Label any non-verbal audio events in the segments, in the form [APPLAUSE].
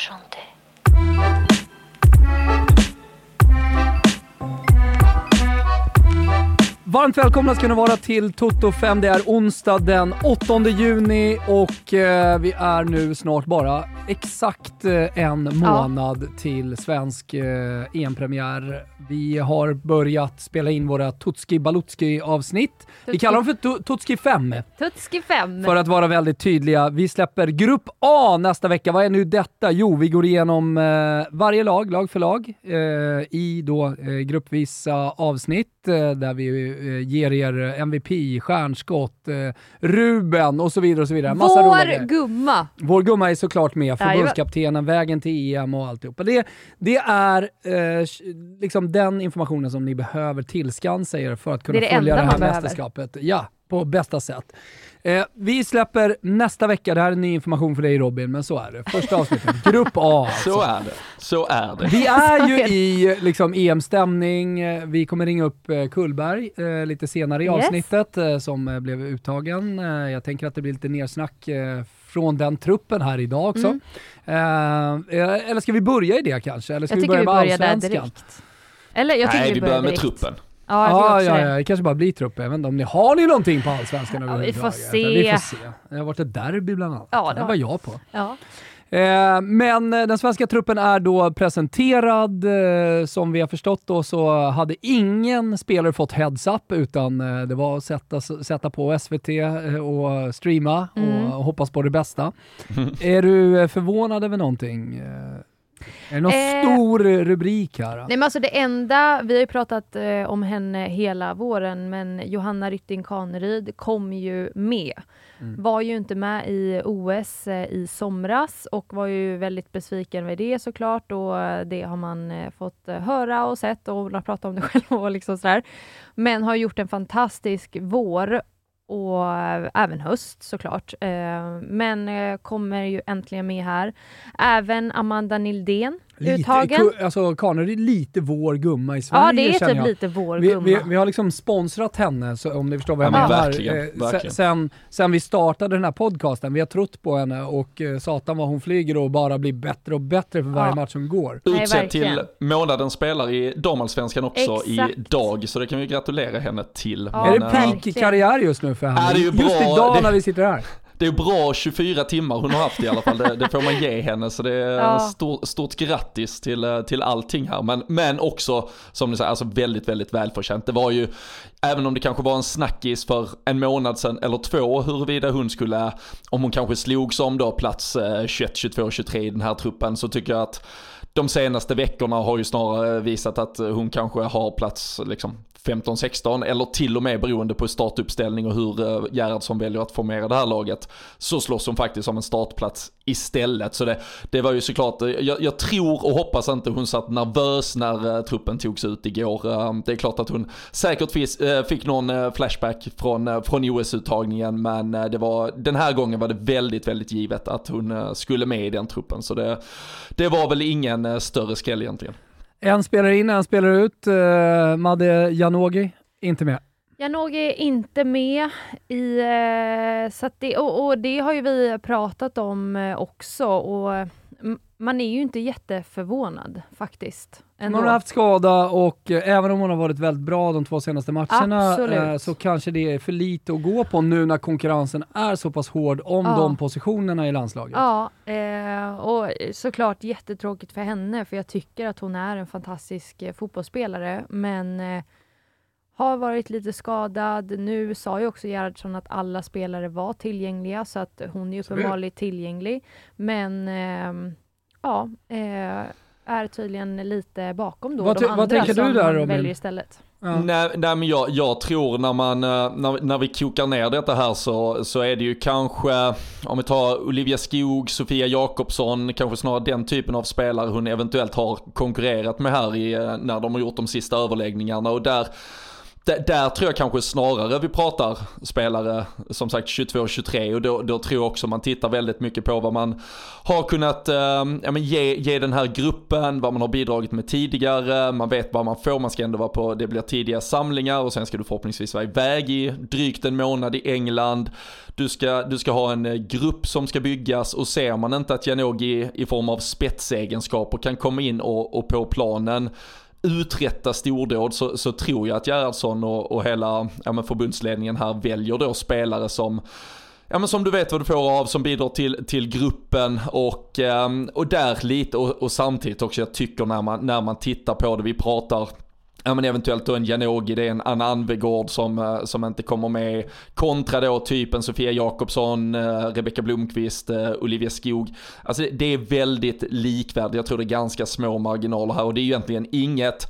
chantait. Varmt välkomna ska ni vara till Toto 5. Det är onsdag den 8 juni och eh, vi är nu snart bara exakt eh, en månad till svensk eh, EM-premiär. Vi har börjat spela in våra Tutski Balutski avsnitt. Vi kallar dem för Tu- Tutski 5 Tutski 5. för att vara väldigt tydliga. Vi släpper Grupp A nästa vecka. Vad är nu detta? Jo, vi går igenom eh, varje lag, lag för lag, eh, i då eh, gruppvisa avsnitt eh, där vi ger er MVP, stjärnskott, eh, Ruben och så vidare. och så vidare. Massa Vår gumma. Vår gumma är såklart med, förbundskaptenen, vägen till EM och alltihopa. Det, det är eh, liksom den informationen som ni behöver tillskansa er för att kunna Det det följa det här behöver. mästerskapet. Ja, på bästa sätt. Eh, vi släpper nästa vecka, det här är ny information för dig Robin, men så är det. Första avsnittet, Grupp A. alltså. Så är det. Så är det. Vi är ju [LAUGHS] i liksom, EM-stämning. Eh, Vi kommer ringa upp eh, Kullberg eh, lite senare i Yes. avsnittet eh, som eh, blev uttagen. Jag tänker att det blir lite nersnack eh, från den truppen här idag också. Mm. Eller ska vi börja i det kanske? Eller ska Jag vi tycker vi börja med börjar där allsvenskan? direkt. Eller jag tycker Nej, vi vi börjar med direkt. truppen. Ja, jag tycker Ja, det. ja, det kanske bara blir inte om ni har ni någonting på allsvenskan Ja, vi får se. Vi får se. Det har varit ett derby bland annat. Ja, det var jag på. Ja. Eh, men eh, den svenska truppen är då presenterad. Eh, som vi har förstått då så hade ingen spelare fått heads-up utan eh, det var att sätta, sätta på SVT och streama Mm. och hoppas på det bästa. [LAUGHS] är du förvånad över någonting? Är det någon Eh, stor rubrik här? Nej men alltså det enda, vi har ju pratat eh, om henne hela våren, men Johanna Rytting Kaneryd kom ju med. Mm. Var ju inte med i OS eh, i somras och var ju väldigt besviken med det såklart och eh, det har man eh, fått eh, höra och sett och hon har pratat om det [LAUGHS] själv och liksom sådär. Men har gjort en fantastisk vår och eh, även höst såklart. Eh, men eh, kommer ju äntligen med här. Även Amanda Nildén uttagen. alltså Kaneryd är lite vår gumma i Sverige Ja, det är typ jag. lite vår Vi, gumma. vi, vi har liksom sponsrat henne, så om ni förstår vad jag Ja, men menar. verkligen, Eh, verkligen. Sen, sen vi startade den här podcasten, vi har trott på henne och eh, satan vad hon flyger och bara blir bättre och bättre för varje Ja. match som går. Utsedd till månadens spelare i damallsvenskan också Exakt. idag, så det kan vi gratulera henne till. Ja, är det Men, peak karriär just nu för henne? Ja, det är ju just bra. idag Det- när vi sitter här. Det är bra 24 timmar hon har haft i alla fall, det, det får man ge henne. Så det är Ja. stort, stort grattis till, eh, till allting här. Men, men också, som du säger, alltså väldigt, väldigt välförtjänt. Det var ju, även om det kanske var en snackis för en månad sedan eller två, huruvida hon skulle, om hon kanske slogs om då plats eh, 21, 22, 23 i den här truppen, så tycker jag att de senaste veckorna har ju snarare visat att hon kanske har plats liksom 15-16 eller till och med beroende på startuppställning och hur eh, Gerhardsson väljer att formera det här laget så slåss hon faktiskt om en startplats istället. Så det, det var ju såklart, eh, jag, jag tror och hoppas inte hon satt nervös när eh, truppen togs ut igår. Det är klart att hon säkert fick, fick någon flashback från, från OS-uttagningen men det var, den här gången var det väldigt, väldigt givet att hon skulle med i den truppen. Så det, det var väl ingen större skräll egentligen. En spelare in, en spelare ut. Uh, Madde Janogy, inte med. Janogy är inte med i... eh, Så att det, och, och det har ju vi pratat om eh, också och man är ju inte jätteförvånad faktiskt. Hon Ändå. har haft skada och eh, även om hon har varit väldigt bra de två senaste matcherna Absolut. eh, så kanske det är för lite att gå på nu när konkurrensen är så pass hård om Ja. de positionerna i landslaget. Ja, eh, och såklart jättetråkigt för henne för jag tycker att hon är en fantastisk eh, fotbollsspelare men har varit lite skadad. Nu sa ju också Gerhardsson att alla spelare var tillgängliga så att hon är uppenbarligen tillgänglig. Men ehm, ja, eh, är tydligen lite bakom då Vad de vad andra tänker du där, Robin? väljer istället. Ja. Nej, nej men jag, jag tror när man, eh, när, när vi kokar ner detta här så, så är det ju kanske, om vi tar Olivia Skog, Sofia Jakobsson, kanske snarare den typen av spelare hon eventuellt har konkurrerat med här i, eh, när de har gjort de sista överläggningarna och där där tror jag kanske snarare vi pratar spelare som sagt 22-23 och då, då, tror jag också man tittar väldigt mycket på vad man har kunnat eh, ja, men ge, ge den här gruppen, vad man har bidragit med tidigare, man vet vad man får, man ska ändå vara på, det blir tidiga samlingar och sen ska du förhoppningsvis vara iväg i drygt en månad i England. Du ska, du ska ha en eh, grupp som ska byggas och ser man inte att Janogy i form av spetsegenskaper kan komma in och, och på planen uträtta stordåd så, så tror jag att Gerhardsson och, och hela ja, men förbundsledningen här väljer då spelare som Ja men som du vet vad du får av, som bidrar till, till gruppen och, eh, och där lite och, och samtidigt också jag tycker när man, när man tittar på det, vi pratar Ja men eventuellt då en Janogy, det är en Anna Anvegård som, eh, som inte kommer med. Kontra då typen Sofia Jakobsson, eh, Rebecka Blomqvist, eh, Olivia Skog. Alltså det är väldigt likvärdigt, jag tror det är ganska små marginaler här och det är egentligen inget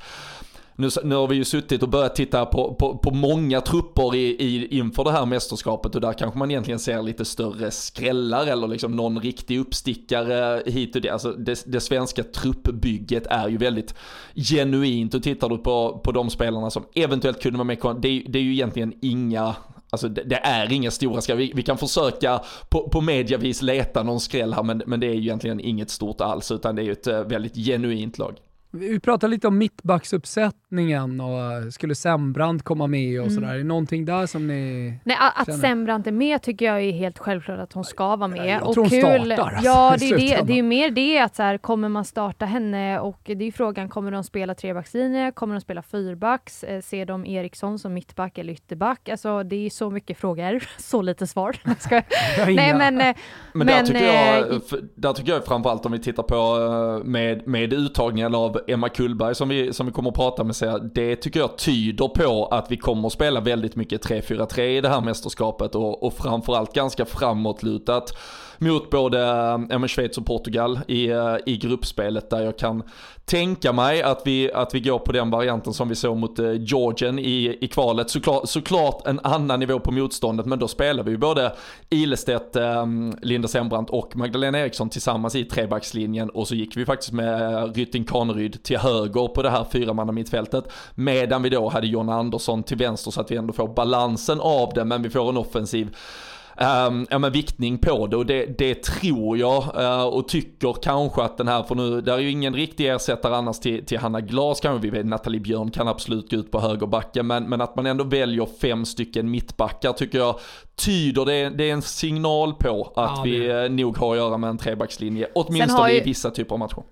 nu, nu har vi ju suttit och börjat titta på, på, på många trupper i, i, inför det här mästerskapet och där kanske man egentligen ser lite större skrällar eller liksom någon riktig uppstickare hit och dit. Alltså det, det svenska truppbygget är ju väldigt genuint och tittar du på, på de spelarna som eventuellt kunde vara med, det, det är ju egentligen inga Alltså det, det, är inga stora skräll. Vi, vi, kan försöka på, på mediavis leta någon skräll här men, men det är ju egentligen inget stort alls utan det är ju ett eh, väldigt genuint lag. Vi pratade lite om mittbacksuppsättningen och skulle Sembrant komma med och mm. sådär. Är det någonting där som ni Nej, att känner? Sembrant är med tycker jag är helt självklart att hon ska vara med. Jag och tror hon kul, startar. Alltså, ja, [LAUGHS] det är, det, det är mer det att så här, kommer man starta henne och det är frågan, kommer de spela trebackslinje? Kommer de spela fyrbacks? Eh, ser de Eriksson som mittback eller ytterback? Alltså det är så mycket frågor, [LAUGHS] så lite svar. [LAUGHS] Nej men... Eh, men, där, tycker jag, eh, där tycker jag framförallt om vi tittar på med, med uttagningen av Emma Kullberg som vi, som vi kommer att prata med säga, det tycker jag tyder på att vi kommer att spela väldigt mycket 3-4-3 i det här mästerskapet och, och framförallt ganska framåtlutat mot både eh, ja, Schweiz och Portugal i, eh, i gruppspelet där jag kan tänka mig att vi, att vi går på den varianten som vi såg mot eh, Georgien i, i kvalet. Såklart, såklart en annan nivå på motståndet men då spelar vi ju både Ilestedt, Linda Sembrant och Magdalena Eriksson tillsammans i trebackslinjen och så gick vi faktiskt med Rytting Kaneryd till höger på det här fyramanna mittfältet medan vi då hade John Andersson till vänster så att vi ändå får balansen av det men vi får en offensiv um, ja, men viktning på det och det, det tror jag uh, och tycker kanske att den här, för nu, det är ju ingen riktig ersättare annars till, till Hanna Glas kanske, vi vet Nathalie Björn kan absolut gå ut på högerbacken men, men att man ändå väljer fem stycken mittbackar tycker jag tyder, det, det är en signal på att ja, vi uh, nog har att göra med en trebackslinje, åtminstone ju... i vissa typer av matcher.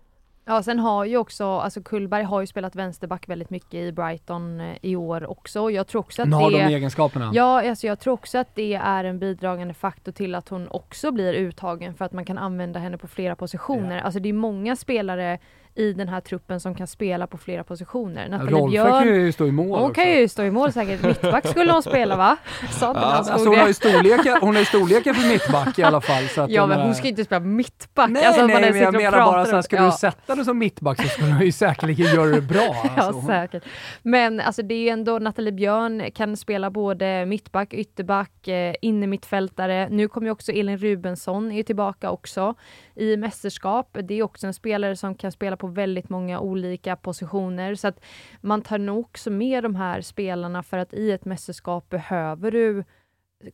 Ja, sen har ju också, alltså Kullberg har ju spelat vänsterback väldigt mycket i Brighton eh, i år också. Jag tror också att hon har det, de egenskaperna. Ja, alltså jag tror också att det är en bidragande faktor till att hon också blir uttagen för att man kan använda henne på flera positioner. Ja. Alltså det är många spelare i den här truppen som kan spela på flera positioner. Nathalie Rolfö Björn, kan ju stå i mål Hon också. kan ju stå i mål säkert. Mittback skulle hon spela va? ja, alltså hon, har ju storleken, hon har ju storleken för mittback i alla fall. Så att ja men hon ska ju inte spela mittback. Nej alltså, nej, men jag menar bara så här, skulle ja. du sätta henne som mittback så skulle hon ju säkerligen göra det bra. [LAUGHS] Alltså. Ja säkert. Men alltså det är ju ändå Nathalie Björn kan spela både mittback, ytterback, eh, innermittfältare. Nu kommer ju också Elin Rubensson är tillbaka också i mästerskap. Det är också en spelare som kan spela på väldigt många olika positioner. Så att man tar nog också med de här spelarna för att i ett mästerskap behöver du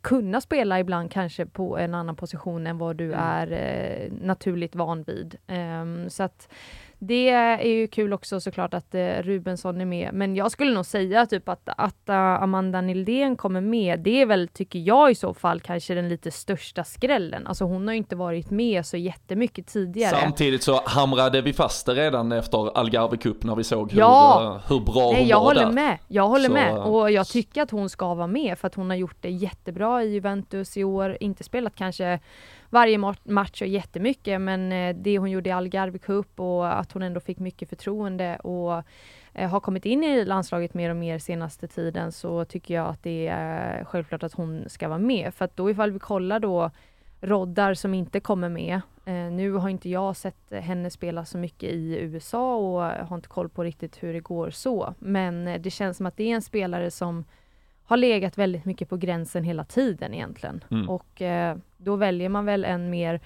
kunna spela ibland kanske på en annan position än vad du mm. är eh, naturligt van vid. Um, så att det är ju kul också såklart att eh, Rubensson är med, men jag skulle nog säga typ att, att uh, Amanda Nildén kommer med, det är väl, tycker jag i så fall, kanske den lite största skrällen. Alltså hon har ju inte varit med så jättemycket tidigare. Samtidigt så hamrade vi fast det redan efter Algarve Cup när vi såg hur, ja. hur bra Nej, hon jag var håller där. Med. Jag håller så, med och jag tycker att hon ska vara med för att hon har gjort det jättebra i Juventus i år, inte spelat kanske varje match och jättemycket men eh, det hon gjorde i Algarve Cup och att hon ändå fick mycket förtroende och eh, har kommit in i landslaget mer och mer senaste tiden så tycker jag att det är självklart att hon ska vara med. För att då ifall vi kollar då roddar som inte kommer med. Eh, nu har inte jag sett henne spela så mycket i USA och har inte koll på riktigt hur det går så. Men det känns som att det är en spelare som har legat väldigt mycket på gränsen hela tiden egentligen. Mm. Och eh, då väljer man väl en mer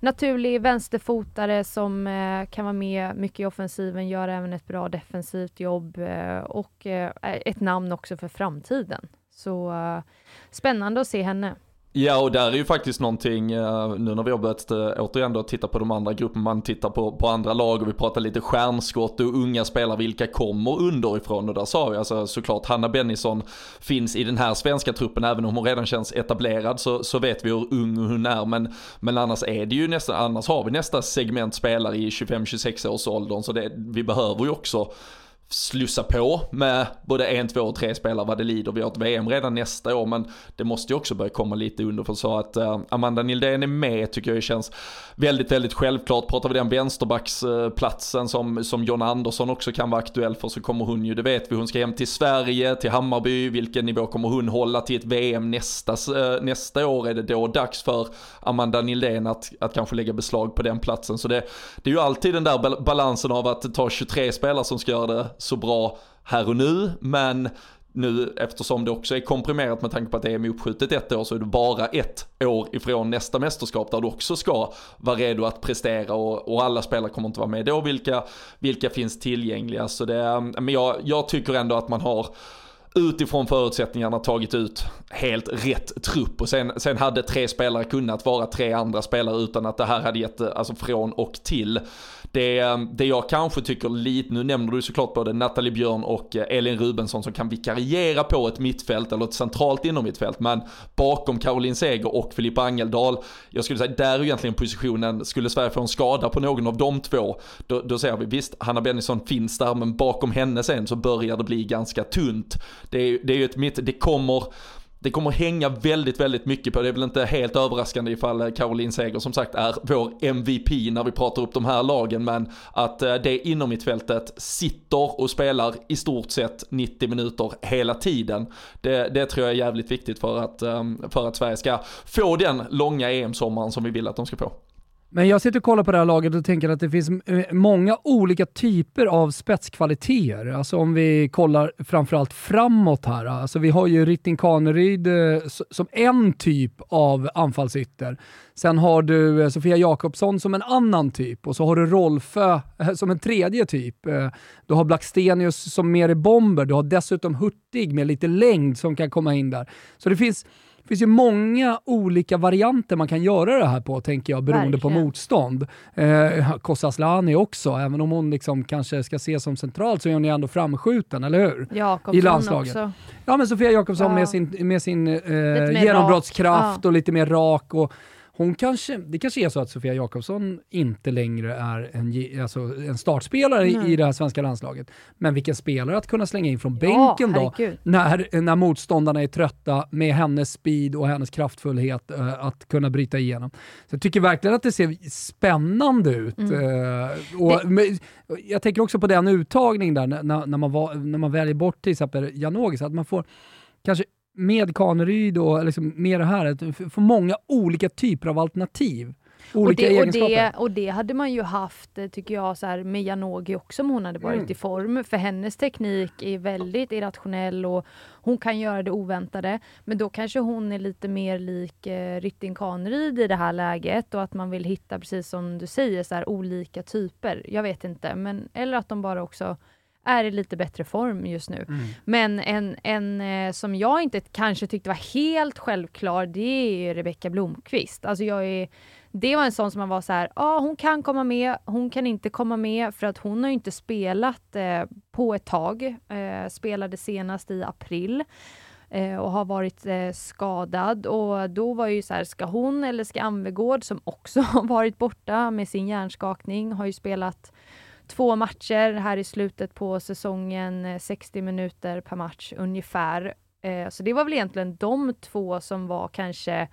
naturlig vänsterfotare som eh, kan vara med mycket i offensiven, gör även ett bra defensivt jobb eh, och eh, ett namn också för framtiden. Så eh, spännande att se henne. Ja och där är ju faktiskt någonting, eh, nu när vi har börjat eh, återigen då titta på de andra grupperna, man tittar på, på andra lag och vi pratar lite stjärnskott och unga spelare, vilka kommer underifrån? Och där sa vi alltså såklart Hanna Bennison finns i den här svenska truppen, även om hon redan känns etablerad så, så vet vi hur ung hon är. Men, men annars är det ju nästan, annars har vi nästa segment spelare i 25-26 års åldern så det, vi behöver ju också slussa på med både en, två och tre spelare vad det lider. Vi har ett VM redan nästa år men det måste ju också börja komma lite under för så att uh, Amanda Nildén är med tycker jag känns väldigt, väldigt självklart. Pratar vi den vänsterbacksplatsen som, som John Andersson också kan vara aktuell för så kommer hon ju, det vet vi, hon ska hem till Sverige, till Hammarby. Vilken nivå kommer hon hålla till ett VM nästa, uh, nästa år? Är det då dags för Amanda Nildén att, att kanske lägga beslag på den platsen? Så det, det är ju alltid den där balansen av att ta 23 spelare som ska göra det så bra här och nu, men nu eftersom det också är komprimerat med tanke på att det är uppskjutet ett år så är det bara ett år ifrån nästa mästerskap där du också ska vara redo att prestera och, och alla spelare kommer inte vara med då. Vilka, vilka finns tillgängliga? Så det, men jag, jag tycker ändå att man har utifrån förutsättningarna tagit ut helt rätt trupp och sen, sen hade tre spelare kunnat vara tre andra spelare utan att det här hade gett alltså från och till. Det, ehm, det jag kanske tycker lite, nu nämner du såklart både Nathalie Björn och eh, Elin Rubensson som kan vikariera på ett mittfält eller ett centralt inom mittfält men bakom Caroline Seger och Filippa Angeldal, jag skulle säga där är egentligen positionen, skulle Sverige få en skada på någon av de två, då, då ser vi visst, Hanna Bennison finns där men bakom henne sen så börjar det bli ganska tunt. Det är, det är ju ett mitt, det kommer det kommer hänga väldigt, väldigt mycket på, det är väl inte helt överraskande ifall eh, Caroline Seger som sagt är vår MVP när vi pratar upp de här lagen, men att eh, det inom mittfältet sitter och spelar i stort sett 90 minuter hela tiden. Det, det tror jag är jävligt viktigt för att, eh, för att Sverige ska få den långa EM-sommaren som vi vill att de ska få. Men jag sitter och kollar på det här laget och tänker att det finns eh, många olika typer av spetskvaliteter. Alltså om vi kollar framförallt framåt här. Alltså vi har ju Ritting Kaneryd eh, som en typ av anfallsytter. Sen har du eh, Sofia Jakobsson som en annan typ och så har du Rolfö som en tredje typ. Du har Blackstenius som mer är bomber. Du har dessutom Hurtig med lite längd som kan komma in där. Så det finns det finns ju många olika varianter man kan göra det här på, tänker jag, beroende Verkligen. på motstånd. Eh, Kosaslani också, även om hon liksom kanske ska ses som centralt så är hon ju ändå framskjuten, eller hur? Jakobsson I landslaget. också. Ja, men Sofia Jakobsson ja. med sin, med sin eh, genombrottskraft ja. och lite mer rak och hon kanske, det kanske är så att Sofia Jakobsson inte längre är en, alltså en startspelare mm. i det här svenska landslaget. Men vilken spelare att kunna slänga in från bänken ja, då, när, när motståndarna är trötta med hennes speed och hennes kraftfullhet uh, att kunna bryta igenom. Så jag tycker verkligen att det ser spännande ut. Mm. Uh, och, det... men, jag tänker också på den uttagning där, när, när, man, var, när man väljer bort till exempel Janogis, att man får kanske med Kaneryd och liksom med det här, att få många olika typer av alternativ. Olika och det, egenskaper. Och det, och det hade man ju haft, eh, tycker jag, så här, med Janogy också om hon hade varit mm. i form. För hennes teknik är väldigt irrationell och hon kan göra det oväntade. Men då kanske hon är lite mer lik eh, Rytting Kaneryd i det här läget och att man vill hitta, precis som du säger, så här, olika typer. Jag vet inte, men eller att de bara också är i lite bättre form just nu. Mm. Men en, en eh, som jag inte kanske tyckte var helt självklar, det är Rebecka Blomqvist. Alltså jag är, det var en sån som man var så här, ja ah, hon kan komma med, hon kan inte komma med för att hon har inte spelat eh, på ett tag. Eh, spelade senast i april eh, och har varit eh, skadad och då var ju så här, ska hon eller ska Anvegård som också [LAUGHS] har varit borta med sin hjärnskakning, har ju spelat två matcher här i slutet på säsongen, eh, 60 minuter per match ungefär. Eh, så det var väl egentligen de två som var kanske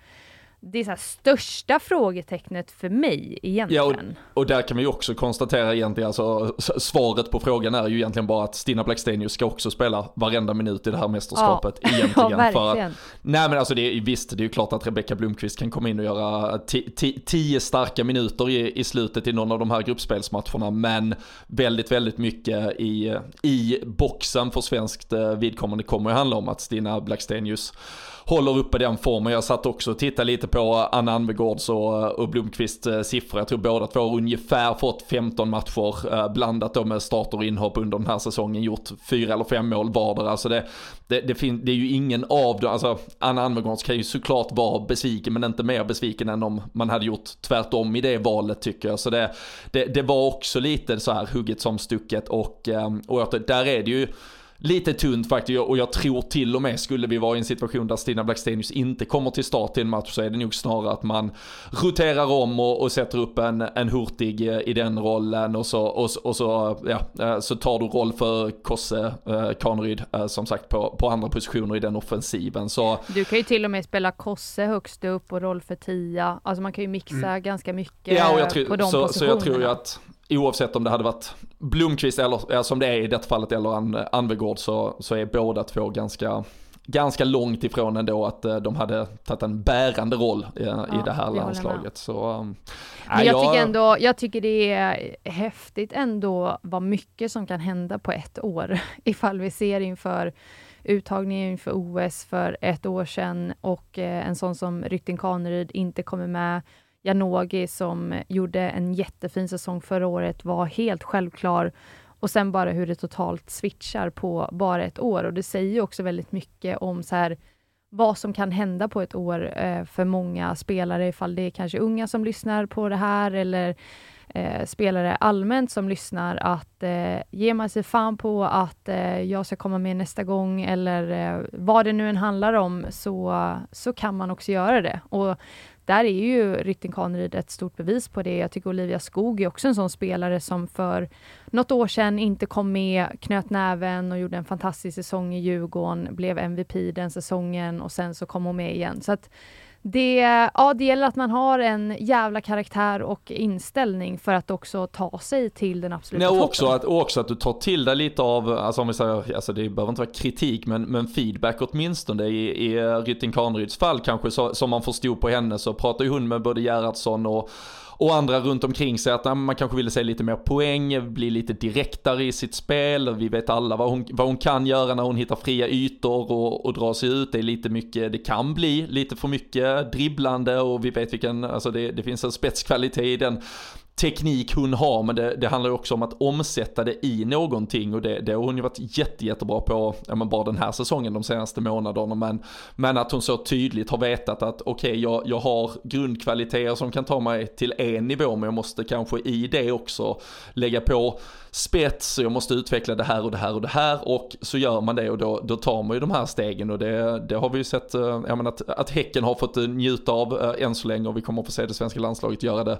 det är så största frågetecknet för mig egentligen. Ja, och, och, där kan vi också konstatera egentligen, alltså svaret på frågan är ju egentligen bara att Stina Blackstenius ska också spela varenda minut i det här mästerskapet ja. [LAUGHS] egentligen. ja, verkligen. För, nej men alltså det är, visst, det är ju klart att Rebecka Blomqvist kan komma in och göra tio starka minuter i, i slutet i någon av de här gruppspelsmatcherna, men väldigt, väldigt mycket i, i boxen för svenskt eh, vidkommande kommer ju handla om att Stina Blackstenius håller uppe den formen. Jag satt också och tittade lite på Anna Anvegårds och, eh, och Blomqvists eh, siffror. Jag tror båda två har ungefär fått 15 matcher eh, blandat då med starter och inhopp under den här säsongen. Gjort fyra eller fem mål vardera. Alltså det, det, det, fin- det är ju ingen av dem, alltså Anna Anvegårds kan ju såklart vara besviken men inte mer besviken än om man hade gjort tvärtom i det valet tycker jag. Så det, det, det var också lite så här hugget som stucket och, eh, och där är det ju lite tunt faktiskt och jag tror till och med skulle vi vara i en situation där Stina Blackstenius inte kommer till start i en match så är det nog snarare att man roterar om och, och sätter upp en, en Hurtig eh, i den rollen och så, och, och så, ja, eh, så tar du roll för Kosse eh, Kaneryd eh, som sagt på, på andra positioner i den offensiven. Så, du kan ju till och med spela Kosse högst upp och roll för tia, alltså man kan ju mixa mm. ganska mycket ja, och jag tror, på de så, positionerna. Så jag tror ju att oavsett om det hade varit Blomqvist eller som det är i detta fallet eller An Anvegård så, så är båda två ganska ganska långt ifrån ändå att eh, de hade tagit en bärande roll i, ja, i det här landslaget. Så, um, Men jag, tycker ändå, jag tycker det är häftigt ändå vad mycket som kan hända på ett år. [LAUGHS] Ifall vi ser inför uttagningen inför OS för ett år sedan och eh, en sån som Rytting Kaneryd inte kommer med Janogy som gjorde en jättefin säsong förra året var helt självklar och sen bara hur det totalt switchar på bara ett år och det säger också väldigt mycket om så här vad som kan hända på ett år eh, för många spelare ifall det är kanske unga som lyssnar på det här eller eh, spelare allmänt som lyssnar att eh, ge man sig fan på att eh, jag ska komma med nästa gång eller eh, vad det nu än handlar om så, så kan man också göra det. Och där är ju Rytting Kaneryd ett stort bevis på det. Jag tycker Olivia Skog är också en sån spelare som för något år sedan inte kom med, knöt näven och gjorde en fantastisk säsong i Djurgården, blev MVP den säsongen och sen så kom hon med igen. Så att det, ja, det gäller att man har en jävla karaktär och inställning för att också ta sig till den absoluta toppen. Också att, också att du tar till dig lite av, alltså om vi säger, alltså det behöver inte vara kritik, men, men feedback åtminstone. I, i Rytting Kaneryds fall kanske, så, som man förstod på henne, så pratar ju hon med både Gerhardsson och och andra runt omkring sig att man kanske ville se lite mer poäng, bli lite direktare i sitt spel. Vi vet alla vad hon, vad hon kan göra när hon hittar fria ytor och, och drar sig ut. Det är lite mycket, det kan bli lite för mycket dribblande och vi vet vilken, alltså det, det finns en spetskvalitet i den teknik hon har, men det, det handlar ju också om att omsätta det i någonting och det, det har hon ju varit jätte, jättebra på, ja men bara den här säsongen de senaste månaderna, men, men att hon så tydligt har vetat att okej, okay, jag, jag har grundkvaliteter som kan ta mig till en nivå, men jag måste kanske i det också lägga på spets, jag måste utveckla det här och det här och det här och så gör man det och då, då tar man ju de här stegen. Och det, det har vi ju sett, eh, jag menar att, att Häcken har fått njuta av eh, än så länge och vi kommer att få se det svenska landslaget göra det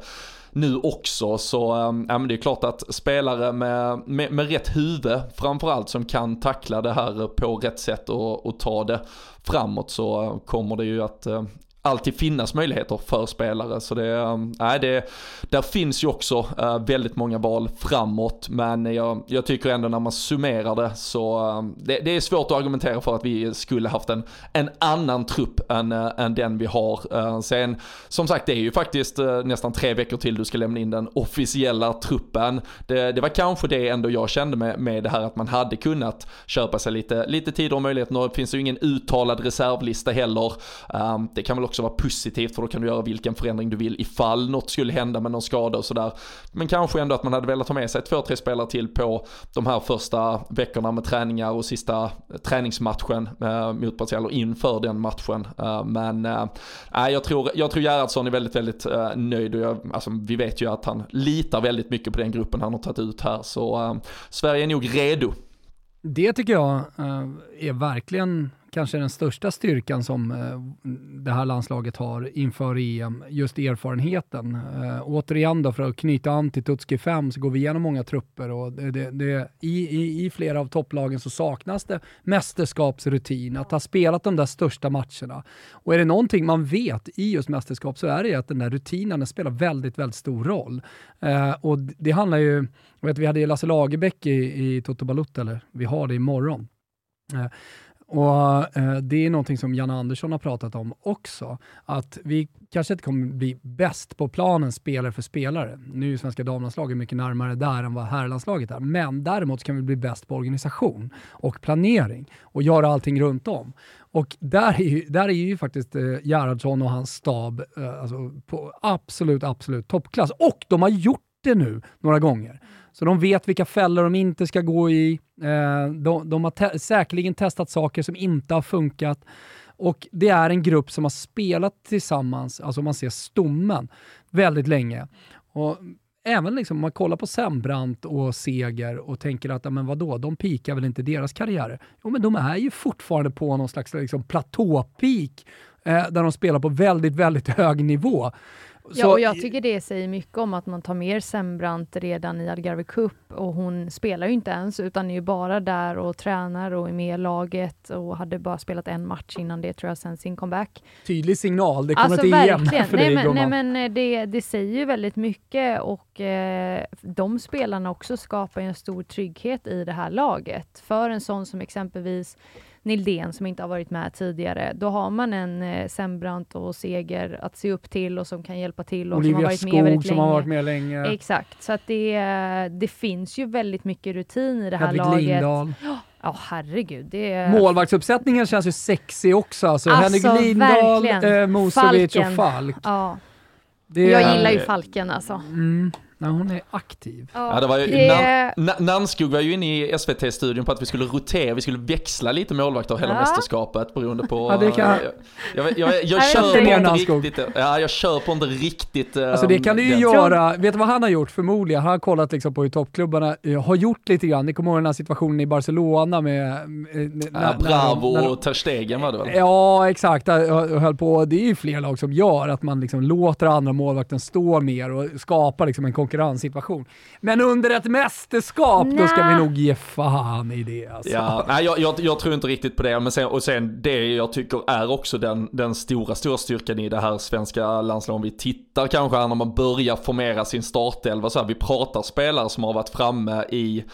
nu också. Så ehm, ja, men det är klart att spelare med, med, med rätt huvud framförallt som kan tackla det här på rätt sätt och, och ta det framåt så kommer det ju att ehm, alltid finnas möjligheter för spelare. Så det, äh, det, där finns ju också äh, väldigt många val framåt. Men jag, jag tycker ändå när man summerar det så äh, det, det, är svårt att argumentera för att vi skulle haft en, en annan trupp än, äh, än den vi har. Äh, sen som sagt det är ju faktiskt äh, nästan tre veckor till du ska lämna in den officiella truppen. Det, det var kanske det ändå jag kände med, med det här att man hade kunnat köpa sig lite, lite tid och möjligheter. Nu finns det ju ingen uttalad reservlista heller. det kan väl också också vara positivt för då kan du göra vilken förändring du vill ifall något skulle hända med någon skada och sådär. Men kanske ändå att man hade velat ha med sig två, tre spelare till på de här första veckorna med träningar och sista eh, träningsmatchen eh, mot Brasilien, eller inför den matchen. Eh, men eh, jag tror, jag tror Gerhardsson är väldigt, väldigt eh, nöjd och jag, alltså, vi vet ju att han litar väldigt mycket på den gruppen han har tagit ut här så eh, Sverige är nog redo. Det tycker jag eh, är verkligen kanske den största styrkan som eh, det här landslaget har inför EM, just erfarenheten. Eh, återigen då, för att knyta an till Tutski 5 så går vi igenom många trupper och det, det, det, i, i, i flera av topplagen så saknas det mästerskapsrutin, att ha spelat de där största matcherna. Och är det någonting man vet i just mästerskap så är det att den där rutinen spelar väldigt, väldigt stor roll. Eh, och det handlar ju, vet, vi hade ju Lasse Lagerbäck i, i Toto Balutta, eller vi har det imorgon. Eh, och eh, Det är någonting som Janne Andersson har pratat om också, att vi kanske inte kommer bli bäst på planen spelare för spelare. Nu är ju svenska damlandslaget mycket närmare där än vad herrlandslaget är, men däremot kan vi bli bäst på organisation och planering och göra allting runt om. Och där är ju, där är ju faktiskt eh, Gerhardsson och hans stab eh, alltså på absolut, absolut toppklass. Och de har gjort det nu några gånger. Så de vet vilka fällor de inte ska gå i. Eh, de, de har te säkerligen testat saker som inte har funkat. Och det är en grupp som har spelat tillsammans, alltså om man ser stommen, väldigt länge. Och även liksom, om man kollar på Sembrant och Seger och tänker att, men vadå, de pikar väl inte deras karriärer? Jo, men de är ju fortfarande på någon slags liksom, platåpik eh, där de spelar på väldigt, väldigt hög nivå. Ja, och jag tycker det säger mycket om att man tar mer Sembrant redan i Algarve Cup och hon spelar ju inte ens utan är ju bara där och tränar och är med i laget och hade bara spelat en match innan det tror jag sen sin comeback. Tydlig signal, det kommer alltså, inte igen [LAUGHS] för nej, dig men, nej men eh, det, det säger ju väldigt mycket och eh, de spelarna också skapar en stor trygghet i det här laget. För en sån som exempelvis Nildén som inte har varit med tidigare. Då har man en eh, Sembrant och Seger att se upp till och som kan hjälpa till. Och Olivia som har varit Skog med väldigt som länge. har varit med länge. Exakt, så att det, det finns ju väldigt mycket rutin i det här Hedvig laget. Lindahl. Ja, oh, herregud. Det är... Målvaktsuppsättningen känns ju sexig också. Alltså, Alltså, Henrik Lindahl, verkligen. eh, Musovic och Falken. Falk. Ja, Det jag gillar ju Falken alltså. Mm, när hon är aktiv. Ja, det var ju, det- Nan- Na- Nannskog var ju inne i SVT-studion på att vi skulle rotera, vi skulle växla lite målvakter hela Ja. mästerskapet beroende på... Ja, det kan- jag, jag, jag, [LAUGHS] kör inte riktigt, ja, jag kör på inte riktigt... Alltså det kan du ju den- göra. Vet du vad han har gjort förmodligen? Han har kollat liksom på hur toppklubbarna eh, har gjort lite grann. Ni kommer ihåg den här situationen i Barcelona med... eh, när- Ja, när- Bravo när de- och Ter Stegen var det väl? Ja, exakt. Jag höll på. Det är ju fler lag som gör att man liksom låter andra målvakten stå mer och skapar liksom en konkurrenssituation. Men under ett mästerskap, då ska vi nog ge fan i det. Alltså. Ja, nej jag, jag, jag tror inte riktigt på det. Men sen, och sen det jag tycker är också den, den stora, stora styrkan i det här svenska landslaget. Om vi tittar kanske här när man börjar formera sin startelva så här, vi pratar spelare som har varit framme i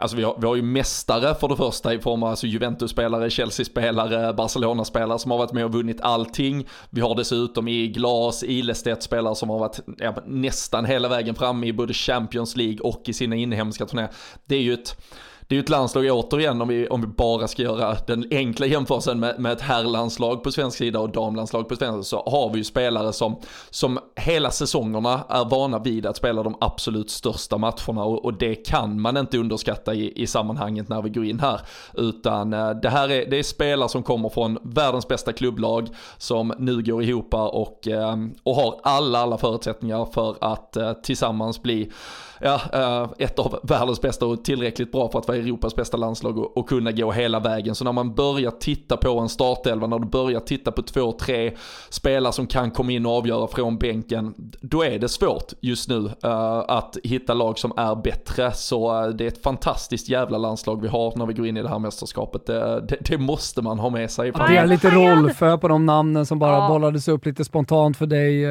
Alltså vi har, vi har ju mästare för det första i form av alltså Juventus-spelare, Chelsea-spelare, Barcelona-spelare som har varit med och vunnit allting. Vi har dessutom i Glas, Ilestedt-spelare som har varit ja, nästan hela vägen fram i både Champions League och i sina inhemska turnéer. Det är ju ett det är ju ett landslag återigen om vi, om vi bara ska göra den enkla jämförelsen med, med ett herrlandslag på svensk sida och damlandslag på svensk sida så har vi ju spelare som, som hela säsongerna är vana vid att spela de absolut största matcherna och, och det kan man inte underskatta i, i sammanhanget när vi går in här. Utan eh, det här är, det är spelare som kommer från världens bästa klubblag som nu går ihop och, eh, och har alla, alla förutsättningar för att eh, tillsammans bli ja, eh, ett av världens bästa och tillräckligt bra för att vara Europas bästa landslag och, och kunna gå hela vägen. Så när man börjar titta på en startelva, när du börjar titta på två, tre spelare som kan komma in och avgöra från bänken, då är det svårt just nu eh, att hitta lag som är bättre. Så eh, det är ett fantastiskt jävla landslag vi har när vi går in i det här mästerskapet. Det, det, det måste man ha med sig. Det är lite Rolfö på de namnen som bara Ja. bollades upp lite spontant för dig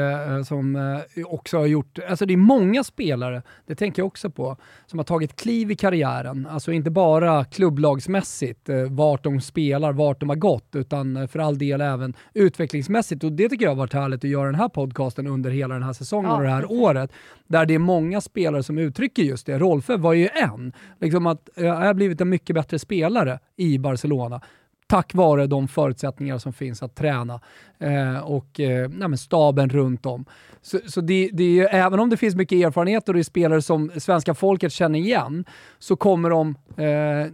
som också har gjort, alltså det är många spelare, det tänker jag också på, som har tagit kliv i karriären. Alltså inte bara klubblagsmässigt, eh, vart de spelar, vart de har gått, utan eh, för all del även utvecklingsmässigt. Och det tycker jag har varit härligt att göra den här podcasten under hela den här säsongen Ja, och det här precis. året, där det är många spelare som uttrycker just det. Rolfö var ju en. Liksom att eh, jag har blivit en mycket bättre spelare i Barcelona tack vare de förutsättningar som finns att träna eh, och eh, nej, staben runt om. Så, så det, det är, ju- även om det finns mycket erfarenhet och det är spelare som svenska folket känner igen, så kommer de, eh,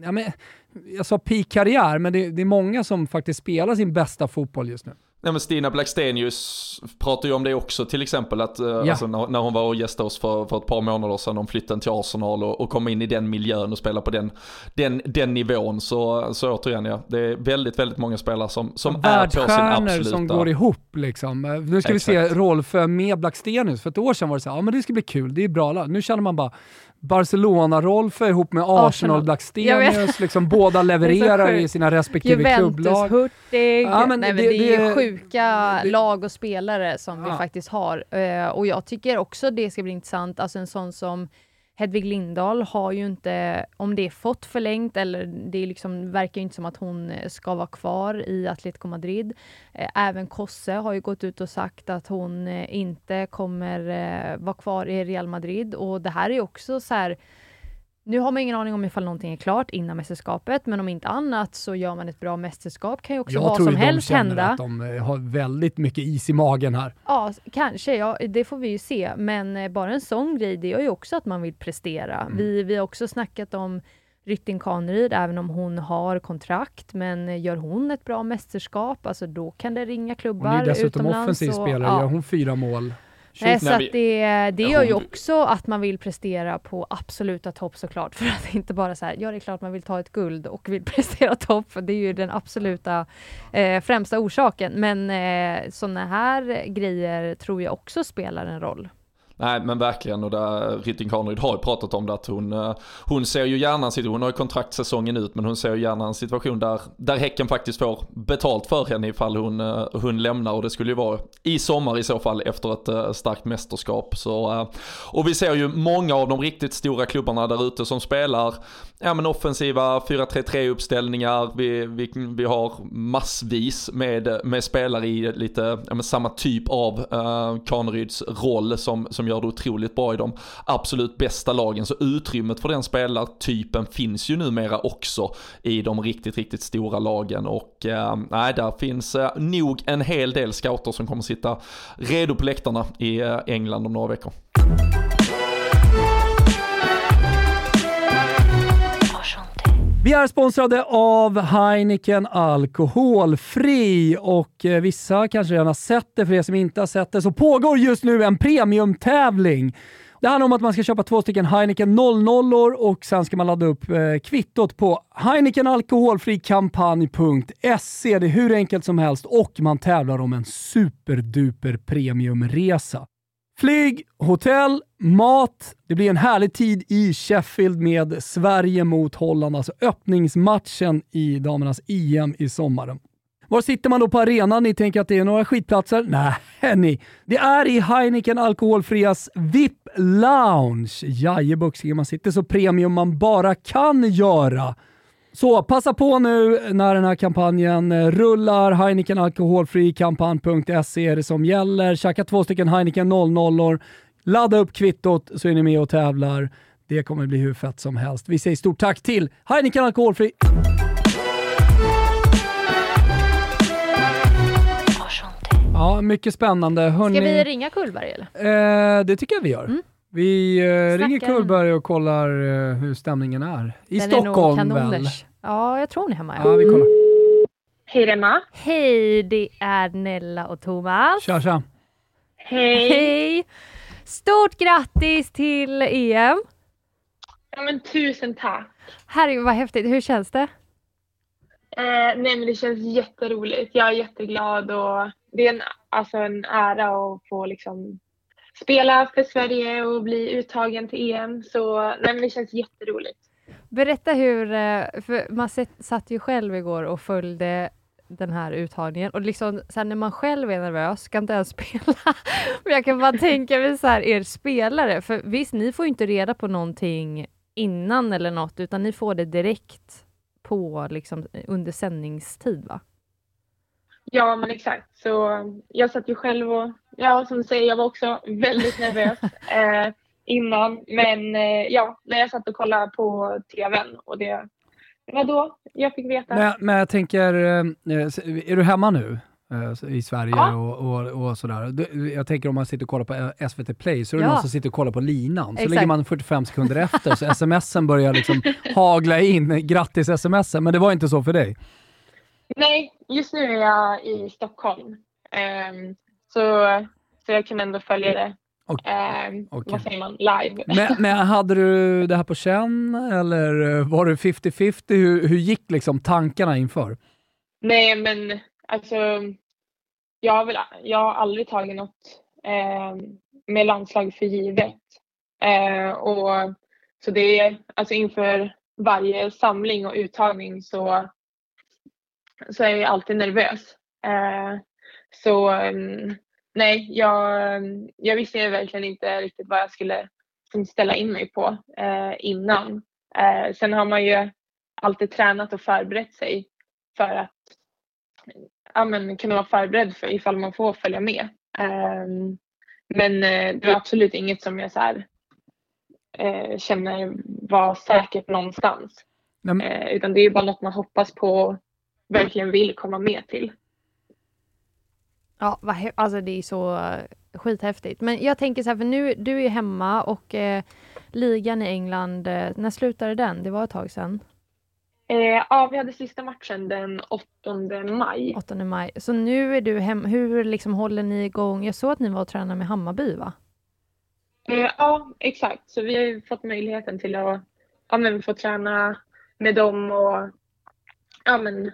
ja, men, jag sa peak karriär, men det, det är många som faktiskt spelar sin bästa fotboll just nu. Nej men Stina Blackstenius pratar ju om det också till exempel att eh, ja. alltså, när, hon var och gästade oss för, för ett par månader sedan om flytten till Arsenal och, och kom in i den miljön och spela på den, den, den nivån så, så återigen ja, det är väldigt, väldigt många spelare som, som är på sin absoluta... som går ihop liksom. Eh, nu ska Exakt. vi se Rolf med Blackstenius, för ett år sedan var det så här, ja men det ska bli kul, det är bra Nu känner man bara, Barcelona-Rolf ihop med Arsenal, Arsenal. Blackstenius, liksom båda [LAUGHS] levererar i sina respektive Juventus, klubblag. Hurtig. Ja, men Nej, men det, det, är sjuka det, lag och spelare som ja. vi faktiskt har. Uh, och jag tycker också det ska bli intressant, alltså en sån som Hedvig Lindahl har ju inte, om det är fått förlängt eller det liksom, verkar inte som att hon eh, ska vara kvar i Atletico Madrid. Eh, även Kosse har ju gått ut och sagt att hon eh, inte kommer vara kvar i Real Madrid och det här är också så här nu har man ingen aning om ifall någonting är klart innan mästerskapet, men om inte annat så gör man ett bra mästerskap. kan ju också jag vad som helst hända. Jag tror att de har väldigt mycket is i magen här. Ja, kanske. Ja, det får vi ju se. Men eh, bara en sån grej, det gör ju också att man vill prestera. Mm. Vi, vi har också snackat om Rytting Kaneryd, även om hon har kontrakt, men eh, gör hon ett bra mästerskap, alltså då kan det ringa klubbar utomlands. Hon är dessutom offensiv spelare, ja. gör hon fyra mål Nej, så det, det gör ju också att man vill prestera på absoluta topp såklart. [LAUGHS] För att inte bara så här, ja det är klart man vill ta ett guld och vill [LAUGHS] prestera topp. Det är ju den absoluta eh, främsta orsaken. Men eh, sådana här grejer tror jag också spelar en roll. Nej men verkligen. Och där Rytting Kaneryd har ju pratat om det att hon, eh, hon ser ju gärna en situation, hon har ju kontrakt säsongen ut men hon ser ju gärna en situation där, där Häcken faktiskt får betalt för henne ifall hon, eh, hon lämnar. Och det skulle ju vara i sommar i så fall efter ett eh, starkt mästerskap. Så, och vi ser ju många av de riktigt stora klubbarna där ute som spelar ja, men offensiva 4-3-3 uppställningar, vi, vi, vi har massvis med, med spelare i lite ja, samma typ av eh, uh, Kaneryds roll som, som gör det otroligt bra i de absolut bästa lagen. Så utrymmet för den spelartypen finns ju numera också i de riktigt, riktigt stora lagen. Och uh, nej, där finns uh, nog en hel del scouter som kommer sitta redo på läktarna i uh, England om några veckor. Vi är sponsrade av Heineken Alkoholfri och eh, vissa kanske redan har sett det. För er som inte har sett det så pågår just nu en premiumtävling. Det handlar om att man ska köpa två stycken Heineken 00 och sen ska man ladda upp eh, kvittot på heinekenalkoholfrikampanj.se. Det är hur enkelt som helst och man tävlar om en superduper premiumresa. Flyg, hotell, mat. Det blir en härlig tid i Sheffield med Sverige mot Holland, alltså öppningsmatchen i damernas EM i sommaren. Var sitter man då på arenan? Ni tänker att det är några skitplatser? Nej, ni. Det är i Heineken Alkoholfrias VIP Lounge. Jajebuxige, man sitter så premium man bara kan göra. Så passa på nu när den här kampanjen rullar. Heineken alkoholfri kampanj.se är det som gäller. Tjacka två stycken Heineken 00 Ladda upp kvittot så är ni med och tävlar. Det kommer bli hur fett som helst. Vi säger stort tack till Heineken alkoholfri. Ja, mycket spännande. Hörrni, Ska vi ringa Kullberg eller? Eh, det tycker jag vi gör. Mm. Vi eh, ringer Kullberg och kollar eh, hur stämningen är. I Den Stockholm är väl? Ja, jag tror hon är hemma. Ja, vi kollar. Hej Emma. Hej, det är Nella och Thomas. Tja, tja. Hej. Hej. Stort grattis till EM. Ja, men tusen tack. Herregud vad häftigt. Hur känns det? Eh, nej, men det känns jätteroligt. Jag är jätteglad och det är en, alltså en ära att få liksom spela för Sverige och bli uttagen till EM. Så nej, men det känns jätteroligt. Berätta hur, eh, för man satt ju själv igår och följde den här uttagningen och liksom sen när man själv är nervös, kan inte ens [LAUGHS] spela. Men jag kan bara tänka mig så här, er spelare, för visst, ni får ju inte reda på någonting innan eller något, utan ni får det direkt på liksom under sändningstid, va? Ja, men exakt. Så jag satt ju själv och, ja, som du säger, jag var också väldigt nervös [LAUGHS] eh, innan. Men eh, ja, när jag satt och kollade på TVn och det, det var då jag fick veta. Men, men jag tänker, eh, är du hemma nu? Eh, i Sverige ja. och, och, och, sådär. Jag tänker om man sitter och kollar på eh, SVT Play så är det ja. någon som sitter och kollar på linan. Så Exakt. ligger man 45 sekunder efter så smsen börjar liksom hagla in. Grattis smsen, men det var inte så för dig? Nej, just nu är jag i Stockholm. Ehm, så, så jag kan ändå följa det. Och- ehm, okej. Vad säger man? Live. Men, men hade du det här på känn eller var det 50-50? Hur, hur gick liksom tankarna inför? Nej, men alltså. Jag har, väl, jag har aldrig tagit något eh, med landslag för givet. Eh, och, så det är alltså inför varje samling och uttagning så, så är jag alltid nervös. Eh, så mm, nej, jag, jag visste verkligen inte riktigt vad jag skulle liksom, ställa in mig på eh, innan. Eh, sen har man ju alltid tränat och förberett sig för att ja, men, kunna vara förberedd för ifall man får följa med. Men det var absolut inget som jag så här, känner var säkert någonstans. Eh, utan det är bara något man hoppas på verkligen vill komma med till. Ja, alltså det är så eh, skithäftigt. Men jag tänker så här, för nu, du är ju hemma och eh, ligan i England, eh, när slutade den? Det var ett tag sedan, Eh, ja, vi hade sista matchen den 8 maj. 8 maj. Så nu är du hemma, hur liksom håller ni igång? Jag såg att ni var och tränade med Hammarby va? Eh, ja, exakt. Så vi har ju fått möjligheten till att ja, men, få träna med dem och ja, men,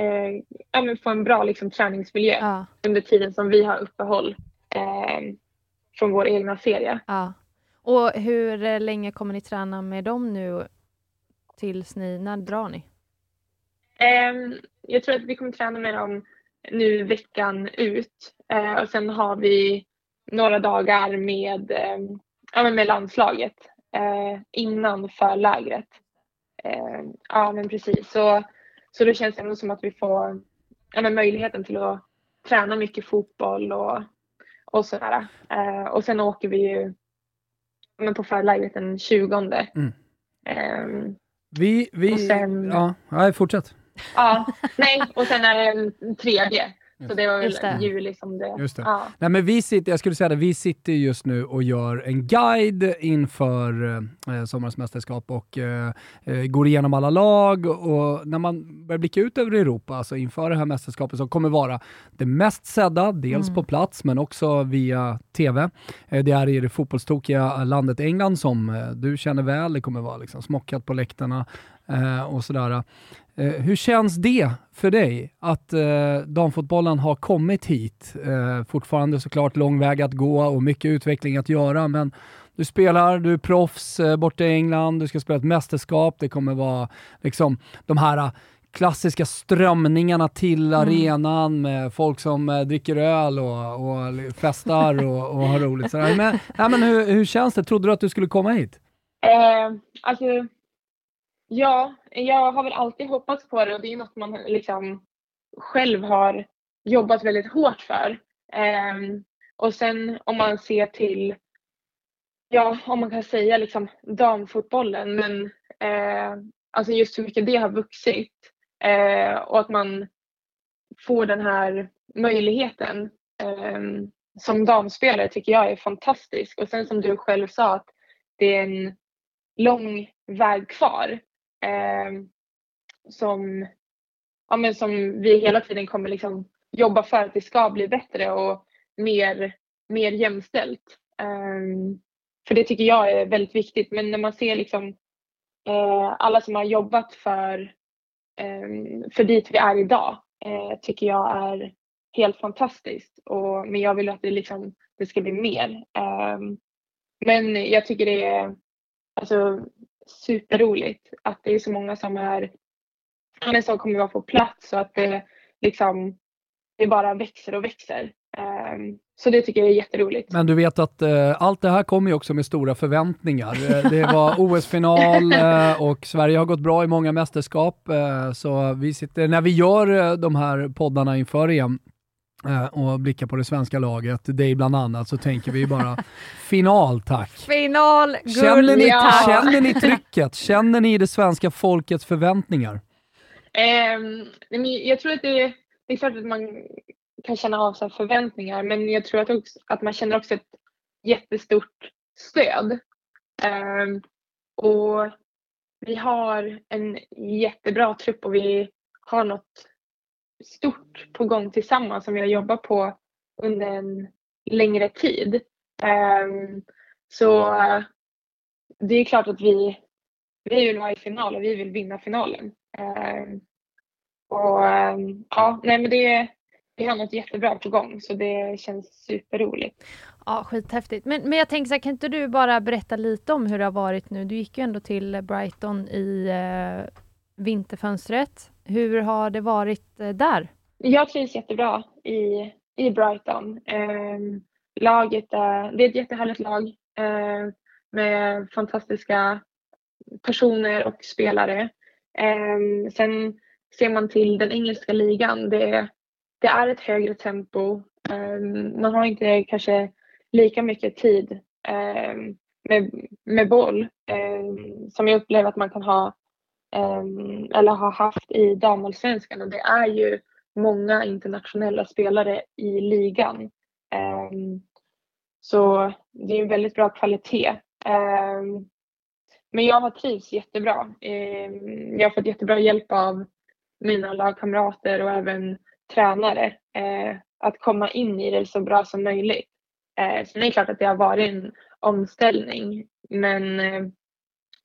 eh, få en bra liksom, träningsmiljö Ja, under tiden som vi har uppehåll eh, från vår egna serie. ja. Och hur eh, länge kommer ni träna med dem nu? Tills ni, när drar ni? Eh, jag tror att vi kommer träna med dem nu veckan ut eh, och sen har vi några dagar med, eh, ja, men med landslaget eh, innan förlägret. Eh, ja men precis. Så, så det känns ändå som att vi får ja, möjligheten till att träna mycket fotboll och, och sådär. Eh, och sen åker vi ju men på förlägret den 20. Mm. Eh, Vi, vi, sen- ja, nej, fortsätt. Ja, nej, och sen är det den tredje. Så det var väl Just det. juli som det... Just det. Ja. Nej, men vi sitter, jag skulle säga det, vi sitter just nu och gör en guide inför eh, sommarens mästerskap och eh, eh, går igenom alla lag och när man börjar blicka ut över Europa, alltså inför det här mästerskapet som kommer vara det mest sedda, dels Mm. på plats men också via TV. Eh, det är i det fotbollstokiga landet England som eh, du känner väl, det kommer vara liksom smockat på läktarna eh, och sådär. Eh, hur känns det för dig att eh, damfotbollen har kommit hit? Eh, fortfarande såklart lång väg att gå och mycket utveckling att göra, men du spelar, du är proffs eh, borta i England, du ska spela ett mästerskap, det kommer vara liksom de här eh, klassiska strömningarna till arenan med folk som eh, dricker öl och, och festar och, och har roligt. Sådär. Men, nej, men hur, hur känns det? Trodde du att du skulle komma hit? Eh, alltså, ja, jag har väl alltid hoppats på det och det är något man liksom själv har jobbat väldigt hårt för. Um, och sen om man ser till, ja, om man kan säga liksom damfotbollen, men uh, alltså just hur mycket det har vuxit uh, och att man får den här möjligheten um, som damspelare tycker jag är fantastisk. Och sen som du själv sa att det är en lång väg kvar eh, som, ja, men som vi hela tiden kommer liksom jobba för att det ska bli bättre och mer, mer jämställt. Eh, för det tycker jag är väldigt viktigt. Men när man ser liksom eh, alla som har jobbat för, eh, för dit vi är idag eh, tycker jag är helt fantastiskt. Och, men jag vill att det, liksom, det ska bli mer. Eh, men jag tycker det är alltså, superroligt att det är så många som är som kommer vara på plats och att det liksom det bara växer och växer. Ehm, så det tycker jag är jätteroligt. Men du vet att eh, allt det här kommer ju också med stora förväntningar. Eh, det var [LAUGHS] OS-final eh, och Sverige har gått bra i många mästerskap. Eh, så vi sitter, när vi gör de här poddarna inför EM och blickar på det svenska laget, dig bland annat, så tänker vi bara [LAUGHS] final tack. Final, Känner guld, ni, Ja. känner ni trycket? Känner ni det svenska folkets förväntningar? Men jag tror att det, det är klart att man kan känna av sig förväntningar men jag tror att, också, att man känner också ett jättestort stöd. Ehm, och vi har en jättebra trupp och vi har något stort på gång tillsammans som vi har jobbat på under en längre tid. Ehm, så det är klart att vi, vi vill vara i final och vi vill vinna finalen. Ehm, och ehm, ja, nej men det, vi har något jättebra på gång så det känns superroligt. Ja, skithäftigt. Men, men jag tänker så här, kan inte du bara berätta lite om hur det har varit nu? Du gick ju ändå till Brighton i eh, vinterfönstret. Hur har det varit eh, där? Jag trivs jättebra i, i Brighton. Eh, laget är, det är ett jättehärligt lag eh, med fantastiska personer och spelare. Eh, sen ser man till den engelska ligan. Det, det är ett högre tempo. Ehm, man har inte kanske lika mycket tid ehm, med, med boll ehm, som jag upplever att man kan ha Ehm, eller har haft i damallsvenskan och det är ju många internationella spelare i ligan. Ehm, så det är en väldigt bra kvalitet. Ehm, men jag har trivts jättebra. Jag har fått jättebra hjälp av mina lagkamrater och även tränare eh, att komma in i det så bra som möjligt. Eh, Sen är det klart att det har varit en omställning men eh,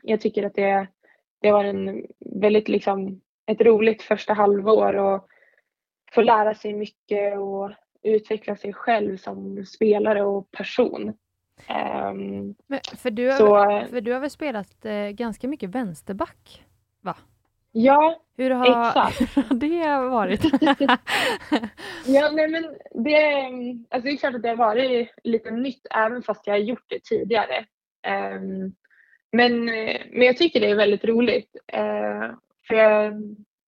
jag tycker att det, det var en väldigt liksom ett roligt första halvår och få lära sig mycket och utveckla sig själv som spelare och person. Um, för, du har, så, för du har väl spelat eh, ganska mycket vänsterback? Va? Ja, Hur har exakt. [LAUGHS] det varit? [LAUGHS] ja, nej, men det, alltså det är klart att det har varit lite nytt även fast jag har gjort det tidigare. Um, men, eh, men jag tycker det är väldigt roligt. Eh, för jag,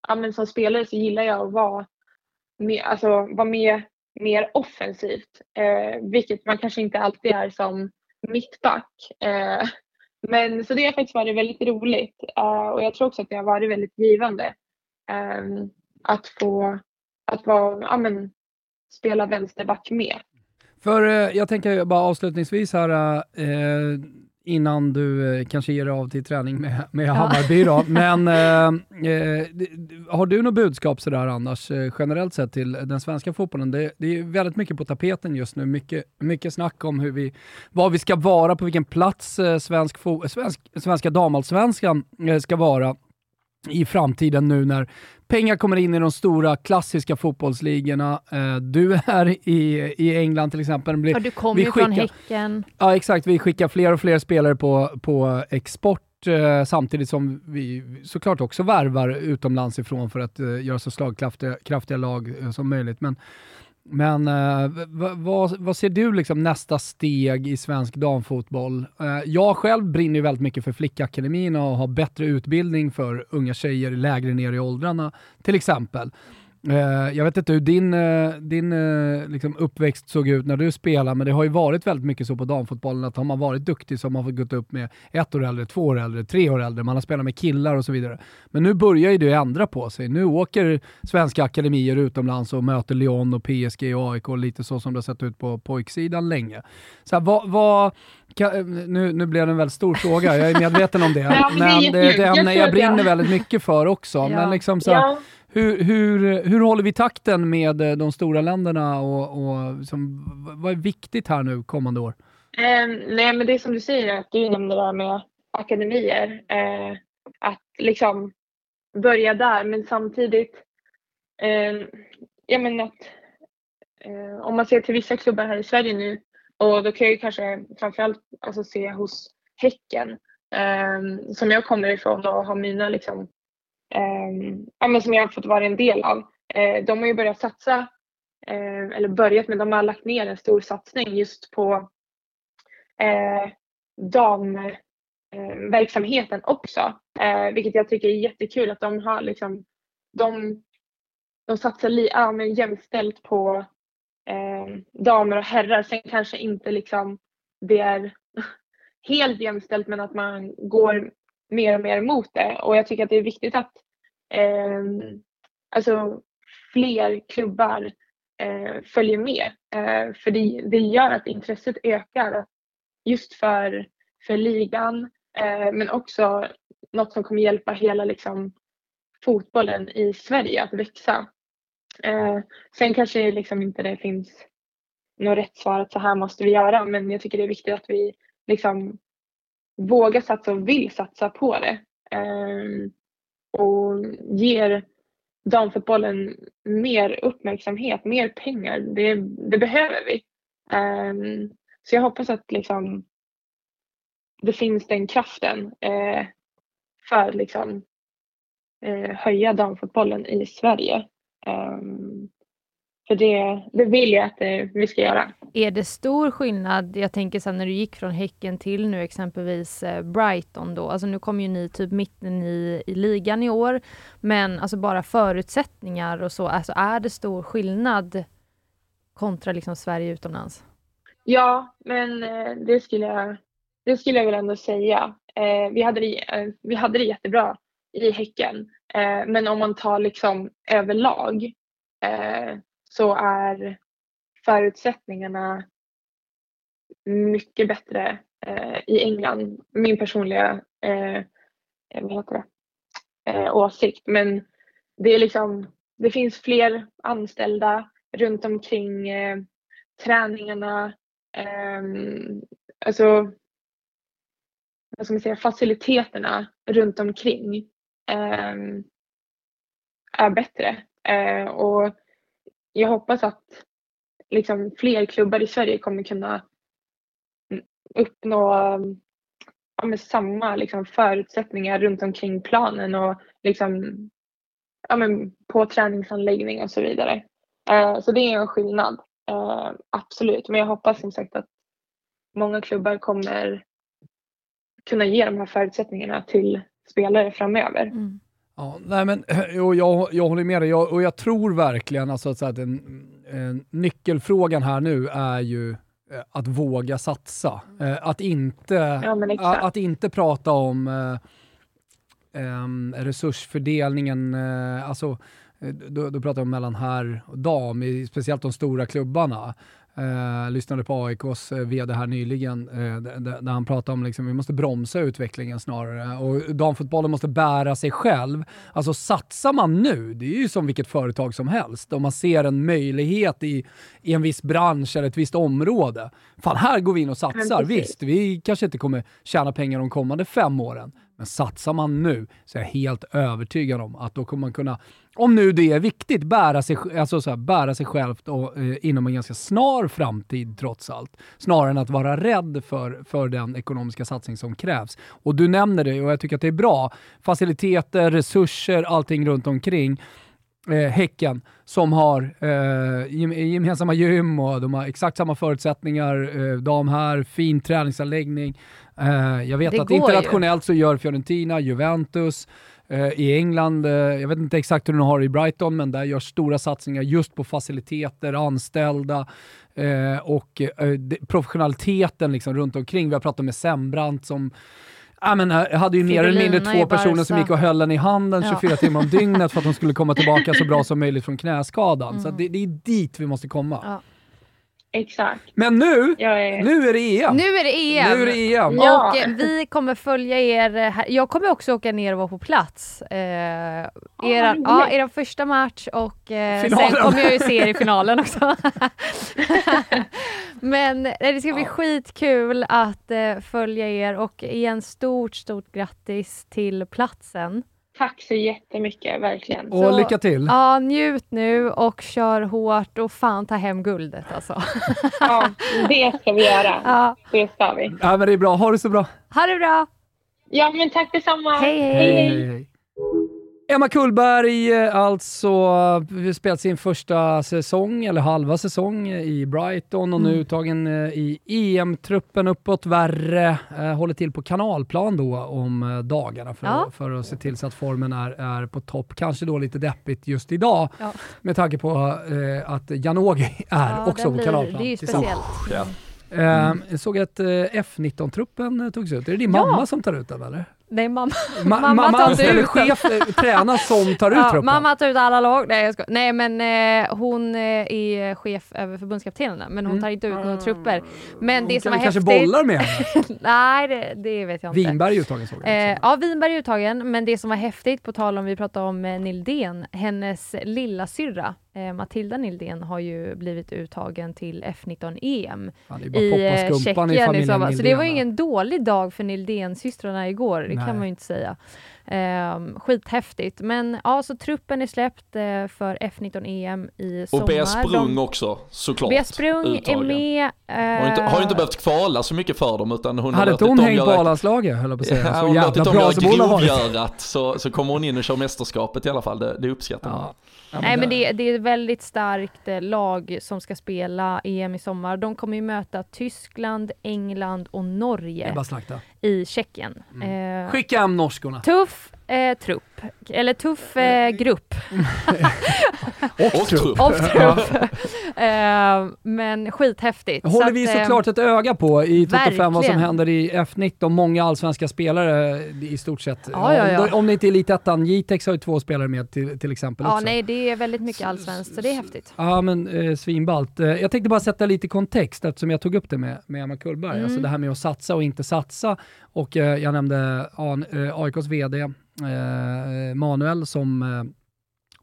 ja, men som spelare så gillar jag att vara med, alltså, vara med mer offensivt, eh, vilket man kanske inte alltid är som mittback. Men så det har faktiskt varit väldigt roligt och jag tror också att det har varit väldigt givande ehm, att få att vara, ja, men, spela vänsterback med. För jag tänker bara avslutningsvis här, innan du eh, kanske ger dig av till träning med, med ja. Hammarby. Då. [LAUGHS] Men eh, eh har du något budskap sådär annars eh, generellt sett till den svenska fotbollen? Det, det, är väldigt mycket på tapeten just nu. Mycket, mycket snack om hur vi, vad vi ska vara, på vilken plats svensk, svensk, svenska damallsvenskan ska vara i framtiden nu när pengar kommer in i de stora klassiska fotbollsligorna. Eh, du är i, i England till exempel. Ja, du kommer ju från Häcken. Ja, exakt. Vi skickar fler och fler spelare på, på export eh, samtidigt som vi såklart också värvar utomlands ifrån för att eh, göra så slagkraftiga lag som möjligt. Men men eh, vad, vad, ser du liksom nästa steg i svensk damfotboll? Eh, jag själv brinner ju väldigt mycket för Flickakademin och har bättre utbildning för unga tjejer lägre ner i åldrarna till exempel. Eh, jag vet inte hur din, eh, din eh, liksom uppväxt såg ut när du spelade, men det har ju varit väldigt mycket så på damfotbollen att har man varit duktig så har man fått gått upp med ett år äldre, två år äldre, tre år äldre, man har spelat med killar och så vidare. Men nu börjar ju det ändra på sig. Nu åker svenska akademier utomlands och möter Lyon och PSG och AIK, lite så som det har sett ut på pojksidan länge. Så här, vad, vad nu, nu blev det en väldigt stor fråga, jag är medveten om det, [LAUGHS] men det är ett ämne jag brinner väldigt mycket för också. Men liksom så här, hur, hur, hur håller vi takten med eh, de stora länderna och, och som, vad är viktigt här nu kommande år? Eh, nej men det är som du säger, att du nämnde det där med akademier. Eh, att liksom börja där men samtidigt, eh, ja men att eh, om man ser till vissa klubbar här i Sverige nu och då kan jag ju kanske framförallt alltså, se hos Häcken ehm, som jag kommer ifrån och har mina liksom eh, som jag har fått vara en del av. Eh, de har ju börjat satsa, eh, eller börjat, men de har lagt ner en stor satsning just på eh, damverksamheten ehm, också. Eh, vilket jag tycker är jättekul att de har liksom, de, de satsar li, ja, men jämställt på eh, damer och herrar. Sen kanske inte liksom det är [LAUGHS] helt jämställt men att man går mer och mer mot det och jag tycker att det är viktigt att eh, alltså, fler klubbar eh, följer med. Eh, för det, det gör att intresset ökar just för, för ligan eh, men också något som kommer hjälpa hela liksom, fotbollen i Sverige att växa. Eh, sen kanske liksom inte det finns något rätt svar att så här måste vi göra men jag tycker det är viktigt att vi liksom vågar satsa och vill satsa på det. Eh, och ger damfotbollen mer uppmärksamhet, mer pengar. Det, det behöver vi. Ehm, så jag hoppas att liksom, det finns den kraften eh, för liksom, eh, höja damfotbollen i Sverige. Um, för det, det vill jag att eh, vi ska göra. Är det stor skillnad, jag tänker sen när du gick från Häcken till nu exempelvis eh, Brighton då, alltså nu kommer ju ni typ mitten i, i ligan i år, men alltså bara förutsättningar och så, alltså är det stor skillnad kontra liksom Sverige utomlands? Ja, men eh, det skulle jag, det skulle jag väl ändå säga. Vi, hade det, vi hade det jättebra i Häcken, men om man tar liksom överlag så är förutsättningarna mycket bättre eh, i England. Min personliga eh, vad heter det? Eh, åsikt. Men det, är liksom, det finns fler anställda runt omkring eh, träningarna. Eh, alltså, vad ska man säga, faciliteterna runt omkring eh, är bättre. Eh, och jag hoppas att liksom fler klubbar i Sverige kommer kunna uppnå ja, med samma liksom, förutsättningar runt omkring planen och liksom, ja, men på träningsanläggning och så vidare. Eh, så det är en skillnad, eh, absolut. Men jag hoppas som sagt att många klubbar kommer kunna ge de här förutsättningarna till spelare framöver. Mm. Ja, nej men, [CLEARS THROAT] och jag, jag håller med dig jag, och jag tror verkligen alltså att, att en, en, nyckelfrågan här nu är ju eh, att våga satsa. Eh, att, inte, ja, att inte prata om um, resursfördelningen, alltså, då, då pratar vi om mellan herr och dam, speciellt de stora klubbarna. Eh, lyssnade på AIKs eh, VD här nyligen eh, där han pratade om att liksom, vi måste bromsa utvecklingen snarare och damfotbollen måste bära sig själv. Alltså satsar man nu, det är ju som vilket företag som helst, om man ser en möjlighet i, i en viss bransch eller ett visst område. Fan, här går vi in och satsar. Visst, vi kanske inte kommer tjäna pengar de kommande fem åren, men satsar man nu så är jag helt övertygad om att då kommer man kunna, om nu det är viktigt, bära sig, alltså så här, bära sig självt och, eh, inom en ganska snar framtid trots allt. Snarare än att vara rädd för, för den ekonomiska satsning som krävs. Och du nämner det och jag tycker att det är bra. Faciliteter, resurser, allting runt omkring. Eh, häcken som har eh, gemensamma gym och de har exakt samma förutsättningar. Eh, de här, fin träningsanläggning. Eh, jag vet det att internationellt ju. så gör Fiorentina, Juventus, i England, eh, jag vet inte exakt hur de har det i Brighton, men där görs stora satsningar just på faciliteter, anställda och professionaliteten liksom runt omkring. Vi har pratat med Sembrant som Ja, men, jag hade ju mer eller mindre två personer som gick och höll en i handen 24 ja. timmar om dygnet för att de skulle komma tillbaka så bra som [LAUGHS] möjligt från knäskadan. Mm. Så det, det, är dit vi måste komma. Ja. Exakt. Men nu, är... nu är det EM! Nu är det EM! Nu är det EM. Ja. Och vi kommer följa er här. Jag kommer också åka ner och vara på plats. Eh, er, ah, ja, er första match och eh, sen kommer jag ju se er i finalen också. [LAUGHS] Men det ska bli ja. skitkul att eh, följa er och igen stort, stort grattis till platsen. Tack så jättemycket, verkligen. Och så, lycka till! Ja, njut nu och kör hårt och fan ta hem guldet alltså. [LAUGHS] ja, det ska vi göra. Ja. Det ska vi. Ja, men det är bra. Ha det så bra! Ha det bra! Ja, men tack detsamma. hej, hej! hej, hej. hej. Emma Kullberg eh, alltså spelat sin första säsong, eller halva säsong, i Brighton och mm. nu uttagen eh, i EM-truppen uppåt värre. Eh, håller till på kanalplan då om dagarna för, ja. för att se till så att formen är, är på topp. Kanske då lite deppigt just idag ja. med tanke på eh, att Janogy [LAUGHS] är ja, också på kanalplan. Det är ju speciellt. Mm. Mm. jag såg att F19-truppen togs ut. Är det din mamma som tar ut den eller? Nej, mamma, Ma mamma, mamma tar inte ut chef, eh, tränar som tar ut ja, truppen. Mamma tar ut alla lag. Nej, jag ska. Nej men eh, hon eh, är chef över förbundskaptenerna, men hon mm. tar inte ut några trupper. Men hon det som var kanske häftigt... bollar med [LAUGHS] Nej, det, det, vet jag inte. Vinberg är uttagen såg jag. Eh, ja, Vinberg är uttagen, men det som var häftigt, på tal om vi pratade om eh, Nildén, hennes lilla syrra eh, Matilda Nildén har ju blivit uttagen till F19-EM Ja, det är bara i Tjeckien. Liksom. Så det Nildén, var va? ingen dålig dag för Nildén-systrarna igår, det Nej. kan man ju inte säga. Eh, skithäftigt. Men ja, så truppen är släppt eh, för F19-EM i sommar. Och Bea Sprung De- också såklart. Bea Sprung är med. Har ju inte, har inte eh, behövt kvala så mycket för dem utan hon har Hade inte hon hängt på A-landslaget höll jag på att säga. Ja, Så hon jävla låtit dem bra göra som hon har varit. så, så kommer hon in och kör mästerskapet i alla fall. Det, det uppskattar man. Ja. Ja, Nej men det, det är ett väldigt starkt eh, lag som ska spela EM i sommar. De kommer ju möta Tyskland, England och Norge i Tjeckien. Mm. Eh, Skicka hem norskorna. tuff eh, trupp, eller tuff eh, grupp. Och, trupp. Och trupp. eh, men skithäftigt. håller Så vi att, eh, såklart ett öga på i Toto 5 vad som händer i F19. Många allsvenska spelare i stort sett. Ja, ja, ja. Om, om det inte är Elitettan, Jitex har ju två spelare med till, till exempel Ja, också. nej det är väldigt mycket allsvenskt så det är häftigt. Ja men eh, svinballt. Eh, jag tänkte bara sätta lite kontext eftersom jag tog upp det med, med Emma Kullberg. Mm. Alltså det här med att satsa och inte satsa. Och eh, jag nämnde eh, AIKs VD eh, Eh, Manuel som eh,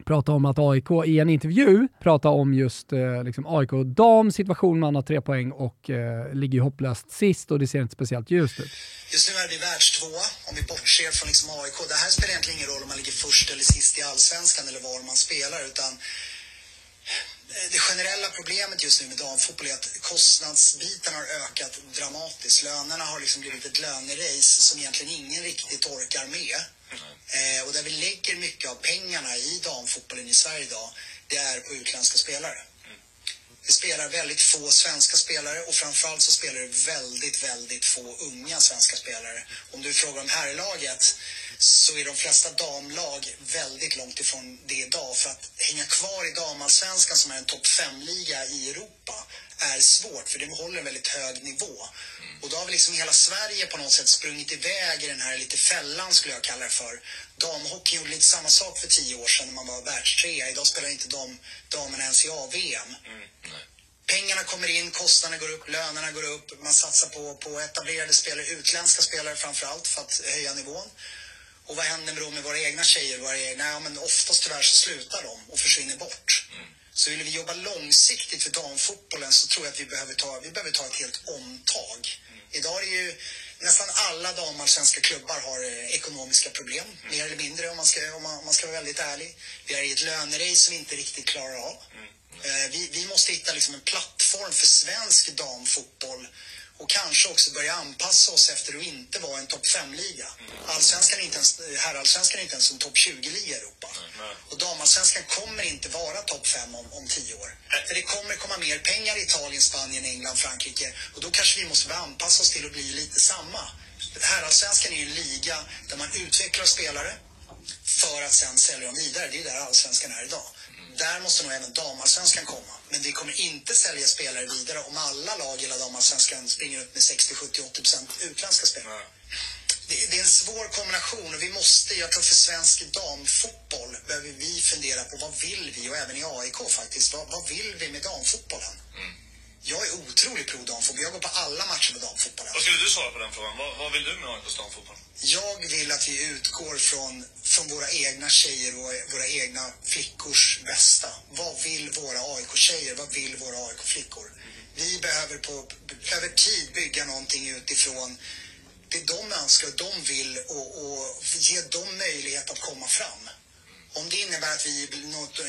pratade om att AIK i en intervju pratade om just eh, liksom AIK dam situation. Man har tre poäng och eh, ligger hopplöst sist och det ser inte speciellt ljust ut. Just nu är vi världstvåa om vi bortser från liksom AIK. Det här spelar egentligen ingen roll om man ligger först eller sist i allsvenskan eller var man spelar utan eh, det generella problemet just nu med damfotboll är att kostnadsbiten har ökat dramatiskt. Lönerna har liksom blivit ett lönerace som egentligen ingen riktigt orkar med. Eh, och där vi lägger mycket av pengarna i damfotbollen i Sverige idag, det är på utländska spelare. Det spelar väldigt få svenska spelare och framförallt så spelar det väldigt, väldigt få unga svenska spelare. Om du frågar om herrlaget så är de flesta damlag väldigt långt ifrån det idag. För att hänga kvar i damallsvenskan som är en topp 5-liga i Europa är svårt för det håller en väldigt hög nivå. Och då har vi liksom hela Sverige på något sätt sprungit iväg i den här lite fällan skulle jag kalla det för. Damhockeyn gjorde lite samma sak för tio år sedan när man var världstrea. Idag spelar inte dam, damerna ens i A-VM. Pengarna kommer in, kostnaderna går upp, lönerna går upp. Man satsar på, på etablerade spelare, utländska spelare framför allt för att höja nivån. Och vad händer då med våra egna tjejer? Våra egna, ja, men oftast tyvärr så slutar de och försvinner bort. Så vill vi jobba långsiktigt för damfotbollen så tror jag att vi behöver ta, vi behöver ta ett helt omtag. Idag är ju nästan alla damallsvenska klubbar har eh, ekonomiska problem, mer eller mindre om man, ska, om, man, om man ska vara väldigt ärlig. Vi är i ett lönerace som vi inte riktigt klarar av. Eh, Vi, vi måste hitta liksom en plattform för svensk damfotboll och kanske också börja anpassa oss efter att inte vara en topp 5-liga. Allsvenskan är inte ens, herrallsvenskan är inte ens en topp 20-liga i Europa. Och damallsvenskan kommer inte vara topp 5 om, om 10 år. För det kommer komma mer pengar i Italien, Spanien, England, Frankrike. Och då kanske vi måste börja anpassa oss till att bli lite samma. Herrallsvenskan är ju en liga där man utvecklar spelare för att sen sälja dem vidare. Det är där allsvenskan är idag. Där måste nog även damallsvenskan komma. Men vi kommer inte sälja spelare vidare om alla lag i hela damallsvenskan springer ut med 60, 70, 80 procent utländska spelare. Det, det är en svår kombination och vi måste, jag tror för svensk damfotboll behöver vi fundera på vad vill vi och även i AIK faktiskt, vad, vad vill vi med damfotbollen? Jag är otroligt pro damfotboll, jag går på alla matcher med damfotbollen. Vad skulle du svara på den frågan? Vad, vad vill du med AIKs damfotboll? Jag vill att vi utgår från, från våra egna tjejer och våra egna flickors bästa. Vad vill våra AIK-tjejer? Vad vill våra AIK-flickor? Vi behöver på, över tid bygga någonting utifrån det de önskar och de vill och, och ge dem möjlighet att komma fram. Om det innebär att vi något,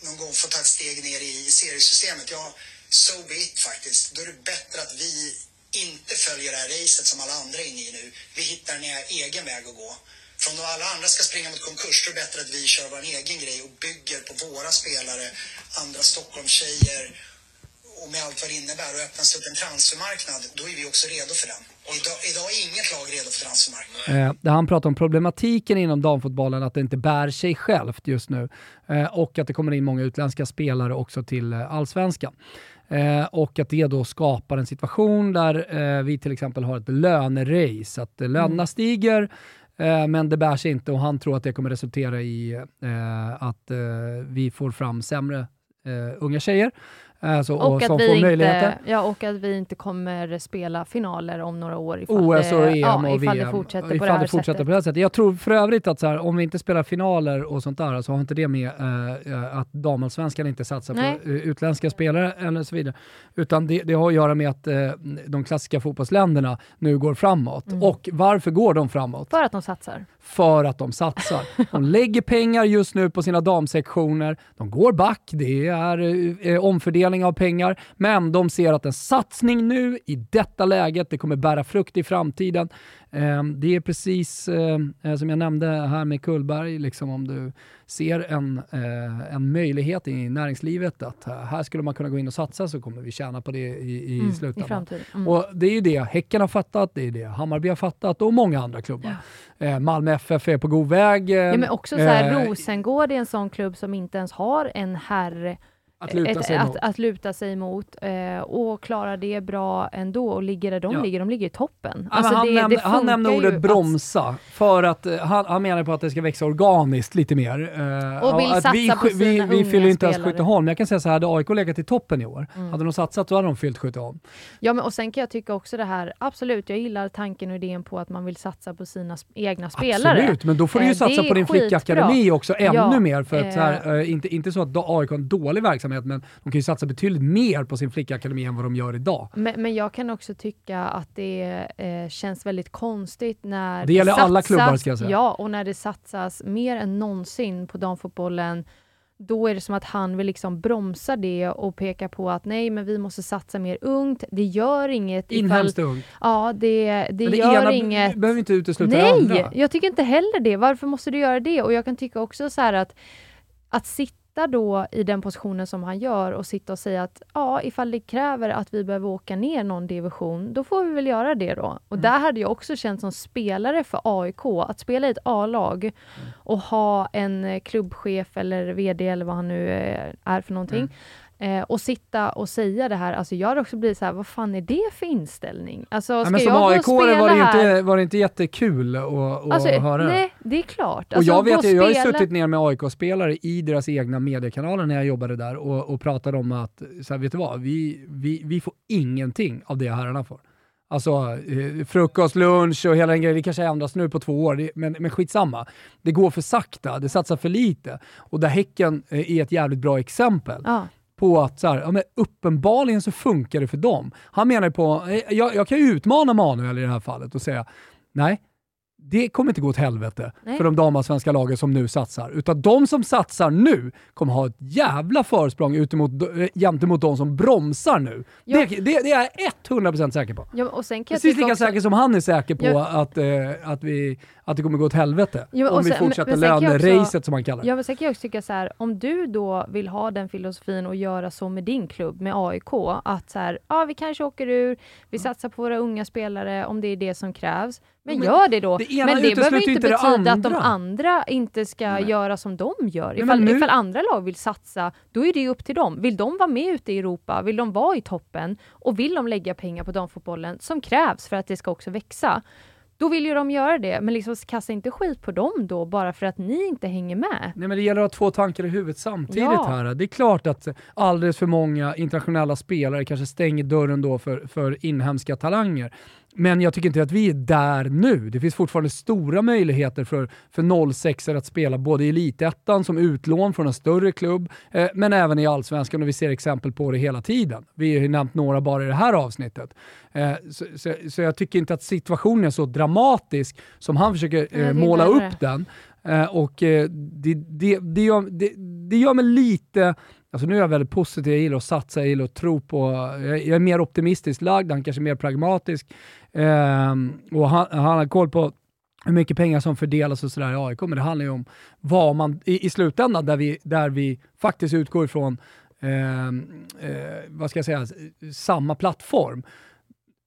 någon gång får ta ett steg ner i seriesystemet, ja, so be it faktiskt. Då är det bättre att vi inte följer det här racet som alla andra är inne i nu. Vi hittar en egen väg att gå. För om alla andra ska springa mot konkurs, då är det bättre att vi kör vår egen grej och bygger på våra spelare, andra Stockholmstjejer och med allt vad det innebär och öppnas upp en transfermarknad, då är vi också redo för den. Idag, idag är inget lag redo för transfermarknaden. Eh, där han pratar om problematiken inom damfotbollen, att det inte bär sig självt just nu. Eh, och att det kommer in många utländska spelare också till eh, allsvenskan. Eh, och att det då skapar en situation där eh, vi till exempel har ett lönerace, att eh, lönerna stiger eh, men det bär sig inte och han tror att det kommer resultera i eh, att vi får fram sämre unga tjejer Alltså, och, Och att, vi inte, ja, och att vi inte kommer spela finaler om några år ifall, OS och det, EM ja, och VM. det fortsätter på det det fortsätter på det här sättet. Jag tror för övrigt att så här, om vi inte spelar finaler och sånt där så har inte det med eh, att damallsvenskan inte satsar Nej. på eh, utländska spelare eller så vidare. Utan det, det har att göra med att eh, de klassiska fotbollsländerna nu går framåt. Mm. Och varför går de framåt? För att de satsar för att de satsar. De lägger pengar just nu på sina damsektioner. De går back, det är eh, omfördelning av pengar, men de ser att en satsning nu i detta läget, det kommer bära frukt i framtiden. Eh, det är precis eh, som jag nämnde här med Kullberg, liksom om du ser en, eh, en möjlighet i näringslivet att eh, här skulle man kunna gå in och satsa så kommer vi tjäna på det i, i Mm, I slutändan. framtiden. Mm. Och det är ju det Häcken har fattat, det är det Hammarby har fattat och många andra klubbar. Eh, Malmö FF är på god väg. eh, Ja, men också så här, eh, Rosengård är en sån klubb som inte ens har en herr Att luta ett- sig att, mot. att luta sig mot eh, och klarar det bra ändå och ligger där de Ja. ligger, de ligger i toppen. Ja, men han, det, nämnde, det han nämnde ordet att- bromsa, för att eh, han, han menar på att det ska växa organiskt lite mer. Eh, Och vill att satsa vi, på vi, sina vi unga fyller inte ens. Mm. Skytteholm. Jag kan säga så här, hade AIK legat i toppen i år, hade de satsat så hade de fyllt Skytteholm. Ja, men och sen kan jag tycka också det här, absolut, jag gillar tanken och idén på att man vill satsa på sina egna spelare. Absolut, men då får du ju Eh, satsa på din flickakademi också ännu Ja, mer. För att här, eh, inte, inte så att AIK har en dålig verksamhet, men de kan ju satsa betydligt mer på sin flickakademi än vad de gör idag. Men, men jag kan också tycka att det eh, känns väldigt konstigt när Det gäller alla satsas, klubbar, ska jag säga. Ja, och när det satsas mer än någonsin på damfotbollen då är det som att han vill liksom bromsa det och peka på att nej, men vi måste satsa mer ungt. Det gör inget Inhemskt ifall... ungt. Ja, det, det, det gör ena inget. behöver inte utesluta det Nej, andra. jag tycker inte heller det. Varför måste du göra det? Och jag kan tycka också så här att, att sitta då i den positionen som han gör och sitta och säga att ja, ifall det kräver att vi behöver åka ner någon division, då får vi väl göra det då. Och där hade jag också känt som spelare för AIK, att spela i ett A-lag och ha en klubbchef eller VD eller vad han nu eh, är för någonting. Eh, och sitta och säga det här, alltså jag hade också blivit så här, vad fan är det för inställning? Alltså ska men som jag AIK var det, här? inte, var det inte jättekul att, att Alltså, höra. nej, det är klart. Och Alltså, jag, gå vet, ju, jag har ju spela- suttit ner med AIK-spelare i deras egna mediekanaler när jag jobbade där och, och pratade om att, så här, vet du vad, vi, vi, vi får ingenting av det herrarna får. Alltså eh, frukost, lunch och hela den grejen, det kanske ändras nu på två år, men, men skitsamma. Det går för sakta, det satsar för lite. Och där Häcken eh, är ett jävligt bra exempel Ja. På att så här, ja, men uppenbarligen så funkar det för dem. Han menar på, eh, jag, jag kan ju utmana Manuel i det här fallet och säga, nej, det kommer inte gå åt helvete Nej. för de damallsvenska lagen som nu satsar. Utan de som satsar nu kommer ha ett jävla försprång utemot, eh, gentemot de som bromsar nu. Ja. Det, det, det är jag 100% säker på. Ja, och sen kan Precis lika också- säker som han är säker på Ja. att, eh, att, vi, att det kommer gå åt helvete. Men om vi sen- fortsätter löneracet som han kallar det. Ja, men sen kan jag också tycka så här, om du då vill ha den filosofin och göra så med din klubb, med AIK, att så här, ja, vi kanske åker ur, vi satsar på våra unga spelare om det är det som krävs. Men, Men gör det då. det men det behöver inte betyda att de andra. inte ska göra som de gör. Ifall, nu- ifall andra lag vill satsa, då är det upp till dem. Vill de vara med ute i Europa, vill de vara i toppen och vill de lägga pengar på damfotbollen som krävs för att det ska också växa, då vill ju de göra det. Men liksom kasta inte skit på dem då, bara för att ni inte hänger med. Nej, men det gäller att ha två tankar i huvudet samtidigt Ja. här. Det är klart att alldeles för många internationella spelare kanske stänger dörren då för, för inhemska talanger. Men jag tycker inte att vi är där nu. Det finns fortfarande stora möjligheter för, för 06 att spela både i elitettan som utlån från en större klubb, eh, men även i allsvenskan och vi ser exempel på det hela tiden. Vi har ju nämnt några bara i det här avsnittet. Eh, så, så, så jag tycker inte att situationen är så dramatisk som han försöker eh, måla upp den. Eh, och eh, det, det, det, gör, det, det gör mig lite... Alltså nu är jag väldigt positiv, jag gillar att satsa, jag gillar att tro på... Jag, jag är mer optimistiskt lagd, han kanske är mer pragmatisk. Eh, och han, han har koll på hur mycket pengar som fördelas och sådär i AIK, men det handlar ju om vad man i, i slutändan, där vi, där vi faktiskt utgår ifrån eh, eh, vad ska jag säga, samma plattform.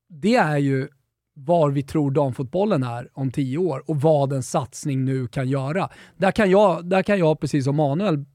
Det är ju var vi tror damfotbollen är om tio år och vad en satsning nu kan göra. Där kan jag, där kan jag precis som Manuel,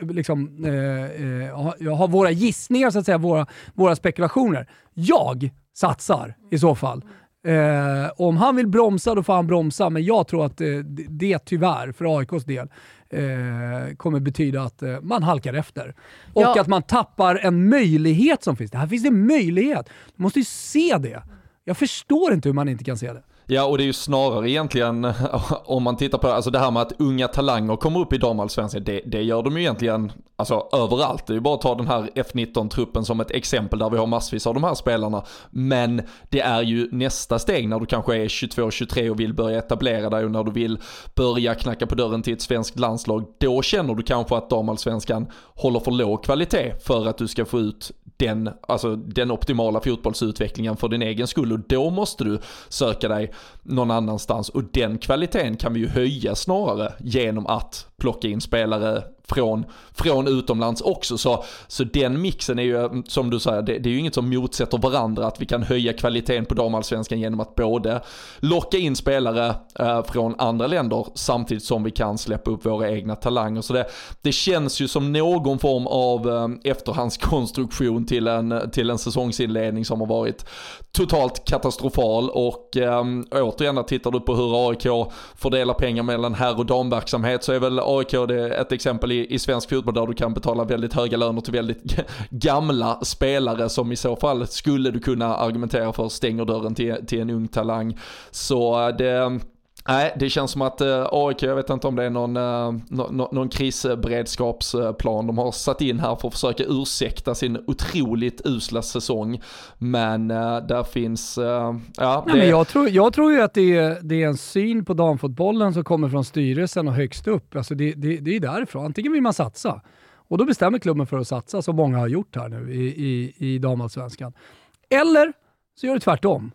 liksom, eh, eh, ha, jag har våra gissningar, så att säga, våra, våra spekulationer. Jag satsar i så fall Eh, om han vill bromsa, då får han bromsa, men jag tror att eh, det tyvärr, för AIKs del, eh, kommer betyda att eh, man halkar efter. Och Ja. att man tappar en möjlighet som finns. Det här finns en möjlighet. Du måste ju se det. Jag förstår inte hur man inte kan se det. Ja, och det är ju snarare egentligen, [LAUGHS] om man tittar på alltså det här med att unga talanger kommer upp i damallsvenskan, det, det gör de ju egentligen alltså, överallt. Det är ju bara att ta den här F19-truppen som ett exempel där vi har massvis av de här spelarna. Men det är ju nästa steg när du kanske är 22-23 och vill börja etablera dig och när du vill börja knacka på dörren till ett svenskt landslag. Då känner du kanske att damallsvenskan håller för låg kvalitet för att du ska få ut den, alltså den optimala fotbollsutvecklingen för din egen skull och då måste du söka dig någon annanstans. Och den kvaliteten kan vi ju höja snarare genom att plocka in spelare från, från utomlands också. Så, så den mixen är ju, som du säger, det, det är ju inget som motsätter varandra att vi kan höja kvaliteten på damallsvenskan genom att både locka in spelare eh, från andra länder samtidigt som vi kan släppa upp våra egna talanger. Så det, det känns ju som någon form av eh, efterhandskonstruktion till en, till en säsongsinledning som har varit totalt katastrofal och eh, återigen tittar du på hur AIK fördelar pengar mellan herr och damverksamhet så är väl AIK det ett exempel i, i svensk fotboll där du kan betala väldigt höga löner till väldigt gamla spelare som i så fall skulle du kunna argumentera för stänger dörren till, till en ung talang. Så eh, det Nej, det känns som att eh, AIK, jag vet inte om det är någon, eh, nå- nå- någon krisberedskapsplan de har satt in här för att försöka ursäkta sin otroligt usla säsong. Men eh, där finns, eh, ja, Nej, men jag, tror, jag tror ju att det är, det är en syn på damfotbollen som kommer från styrelsen och högst upp. Alltså det, det, det är därifrån. Antingen vill man satsa och då bestämmer klubben för att satsa, som många har gjort här nu i, i, i damallsvenskan. Eller så gör det tvärtom.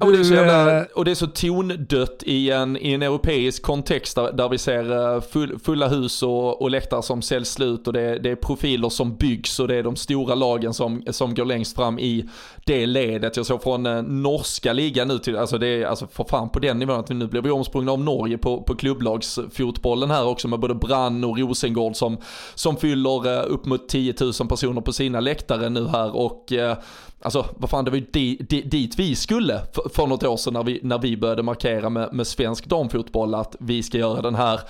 Ja, och, det är så Du, jävla, eh, och det är så tondött i en, i en europeisk kontext där, där vi ser eh, full, fulla hus och, och läktare som säljs slut och det, är- det är profiler som byggs och det är de stora lagen som, som går längst fram i det ledet. Jag såg från eh, norska ligan nu till, alltså det är alltså för fan på den nivån att vi nu blir vi omsprungna av Norge på, på klubblagsfotbollen här också med både Brann och Rosengård som, som fyller upp mot 10 000 personer på sina läktare nu här och Alltså vad fan det var ju di, di, dit vi skulle för, något år sedan när vi, när vi började markera med, med svensk damfotboll att vi ska göra den här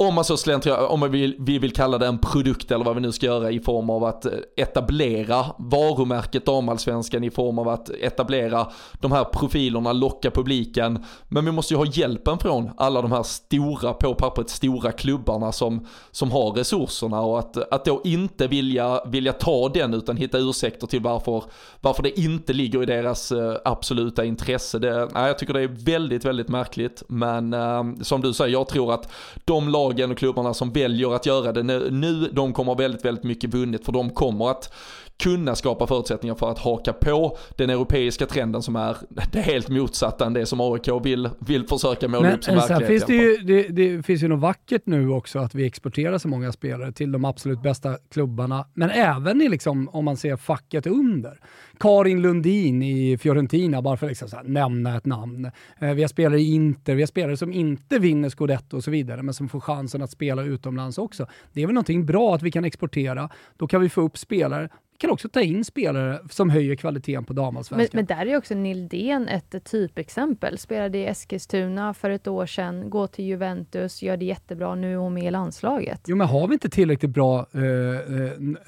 om man så slentrian, om man vill, vi vill kalla det en produkt eller vad vi nu ska göra i form av att eh, etablera varumärket damallsvenskan i form av att etablera de här profilerna, locka publiken. Men vi måste ju ha hjälpen från alla de här stora, på pappret stora klubbarna som, som har resurserna och att, att då inte vilja, vilja ta den utan hitta ursäkter till varför, varför det inte ligger i deras eh, absoluta intresse. Det, nej, jag tycker det är väldigt, väldigt märkligt. Men eh, som du säger, jag tror att de lag lagen och klubbarna som väljer att göra det. Nu, nu, de kommer ha väldigt, väldigt mycket vunnet för de kommer att kunna skapa förutsättningar för att haka på den europeiska trenden som är det helt motsatta än det som AIK vill, vill försöka måla Men upp som sen verklighet. finns det, ju, det, det finns ju något vackert nu också att vi exporterar så många spelare till de absolut bästa klubbarna, men även i liksom, om man ser facket under. Karin Lundin i Fiorentina, bara för att liksom nämna ett namn. Eh, vi har spelare i Inter, vi har spelare som inte vinner scudetto och så vidare, men som får chansen att spela utomlands också. Det är väl någonting bra att vi kan exportera. Då kan vi få upp spelare. Kan också ta in spelare som höjer kvaliteten på Men, damallsvenskan. men där är också Nildén ett typexempel. Spelade i Eskilstuna för ett år sedan, går till Juventus, gör det jättebra. Nu är hon med i landslaget. Jo, men har vi inte tillräckligt bra eh,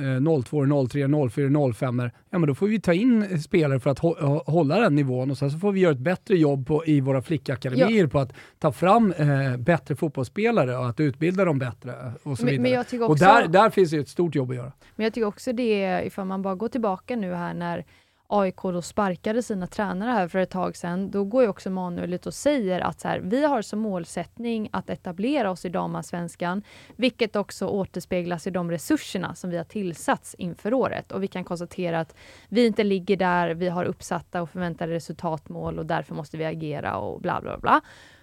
eh, 02, 03, 04, 05 ja men då får vi ta in spelare för att hå- hålla den nivån och sen så får vi göra ett bättre jobb på, i våra flickakademier på att ta fram eh, bättre fotbollsspelare och att utbilda dem bättre och så Men- vidare. men Och där, där finns det ett stort jobb att göra. Men jag tycker också det, ifall man bara går tillbaka nu här när AIK då sparkade sina tränare här för ett tag sedan, då går ju också Manuel ut och säger att så här, vi har som målsättning att etablera oss i damallsvenskan, vilket också återspeglas i de resurserna som vi har tillsatts inför året. Och vi kan konstatera att vi inte ligger där vi har uppsatta och förväntade resultatmål och därför måste vi agera och bla bla bla.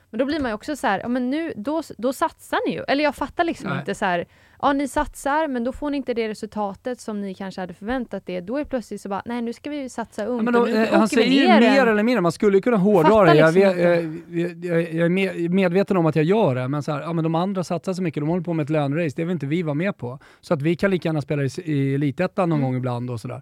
Men då blir man ju också så här, ja men nu, då, då satsar ni ju. Eller jag fattar liksom Nej. inte så här, ja ni satsar men då får ni inte det resultatet som ni kanske hade förväntat er. Då är plötsligt så bara, nej nu ska vi ju satsa ungt men och då, nu eh, åker han vi säger ju ner mer eller mindre, man skulle kunna hårdra det. Jag, liksom vet, jag, jag, jag är med, medveten om att jag gör det, men så här, ja, men de andra satsar så mycket, de håller på med ett lönerace, det vill inte vi vara med på. Så att vi kan lika gärna spela i, i elitettan någon Mm. gång ibland och sådär.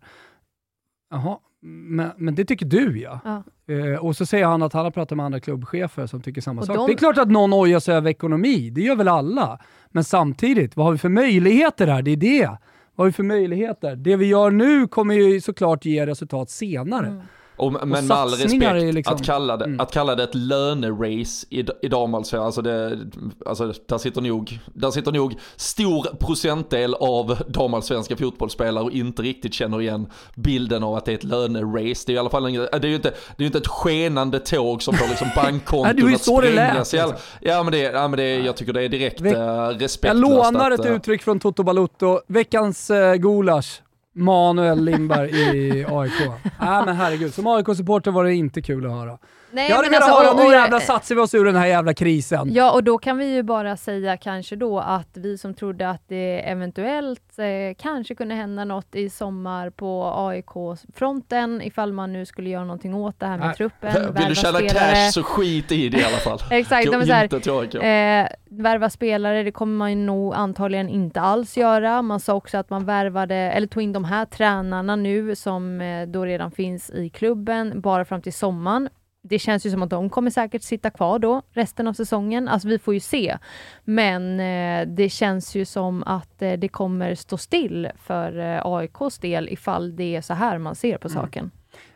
Jaha, Men, men det tycker du ja. Ja. Eh, och så säger han att han har pratat med andra klubbchefer som tycker samma Och sak. de- Det är klart att någon ojar sig över ekonomi, det gör väl alla. Men samtidigt, vad har vi för möjligheter här? Det är det. Vad har vi för möjligheter? Det vi gör nu kommer ju såklart ge resultat senare. Mm. Och, men med all respekt, liksom- att, kalla det, Mm. att kalla det ett lönerace i, i damallsvenskan, alltså, det, alltså där, sitter nog, där sitter nog stor procentdel av damallsvenska fotbollsspelare och inte riktigt känner igen bilden av att det är ett lönerace. Det är i alla fall inget, det är ju inte, det är ju inte ett skenande tåg som får liksom [LAUGHS] bankkonton ju att sprängas. liksom. Ja men, det, ja, men det, jag tycker det är direkt Veck- uh, respektlöst. Jag lånar att, ett eh, uttryck från Toto Balutto. Veckans eh, gulasch. Manuel Lindberg i AIK. [LAUGHS] Nej men herregud, som AIK-supporter var det inte kul att höra. Nej, jag hade men velat alltså, höra, och- nu jävlar satsar vi oss ur den här jävla krisen. Ja, och då kan vi ju bara säga kanske då att vi som trodde att det eventuellt eh, kanske kunde hända något i sommar på AIK-fronten ifall man nu skulle göra någonting åt det här med Nej. truppen, Vill du tjäna spelare. cash så skit i det i alla fall. [LAUGHS] Exakt, de är så här. Eh, värva spelare, det kommer man ju nog antagligen inte alls göra. Man sa också att man värvade, eller tog in de här tränarna nu som eh, då redan finns i klubben, bara fram till sommaren. Det känns ju som att de kommer säkert sitta kvar då resten av säsongen. Alltså vi får ju se. Men eh, det känns ju som att eh, det kommer stå still för eh, AIKs del ifall det är så här man ser på saken.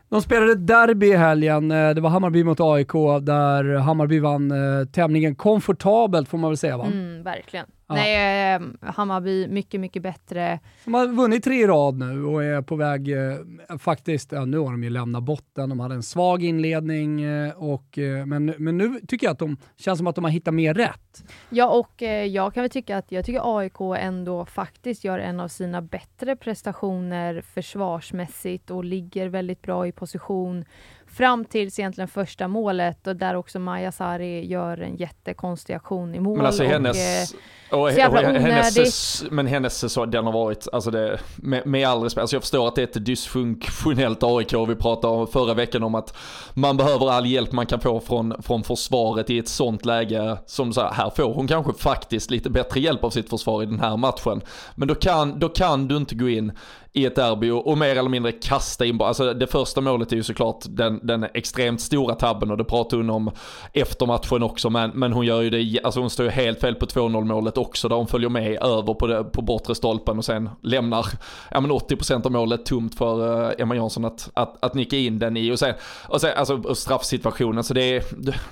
De spelade derby i helgen. Eh, Det var Hammarby mot AIK där Hammarby vann eh, tämligen komfortabelt får man väl säga va? Mm, verkligen. Ja. Nej, eh, Hammarby mycket, mycket bättre. De har vunnit tre i rad nu och är på väg, eh, faktiskt, ja, nu har de ju lämnat botten. De hade en svag inledning, eh, och, eh, men, men nu tycker jag att de känns som att de har hittat mer rätt. Ja, och jag kan väl tycka att jag tycker AIK ändå faktiskt gör en av sina bättre prestationer försvarsmässigt och ligger väldigt bra i position fram tills egentligen första målet och där också Maja Sari gör en jättekonstig aktion i mål. Men alltså och, hennes, eh, och, så jävla och hennes, men hennes säsong, den har varit, alltså det, med, med all respekt, alltså jag förstår att det är ett dysfunktionellt AIK, vi pratade om förra veckan om att man behöver all hjälp man kan få från, från försvaret i ett sånt läge, som så här, här får hon kanske faktiskt lite bättre hjälp av sitt försvar i den här matchen. Men då kan, då kan du inte gå in i ett derby och, och mer eller mindre kasta in, alltså det första målet är ju såklart den, den extremt stora tabben och det pratade hon om efter matchen också, men, men hon gör ju det, alltså hon står ju helt fel på 2-0 målet också, där hon följer med över på, det, på bortre stolpen och sen lämnar ja, men 80% av målet tomt för eh, Emma Jansson att, att, att nicka in den i. Och sen, och sen alltså och straffsituationen, så det är,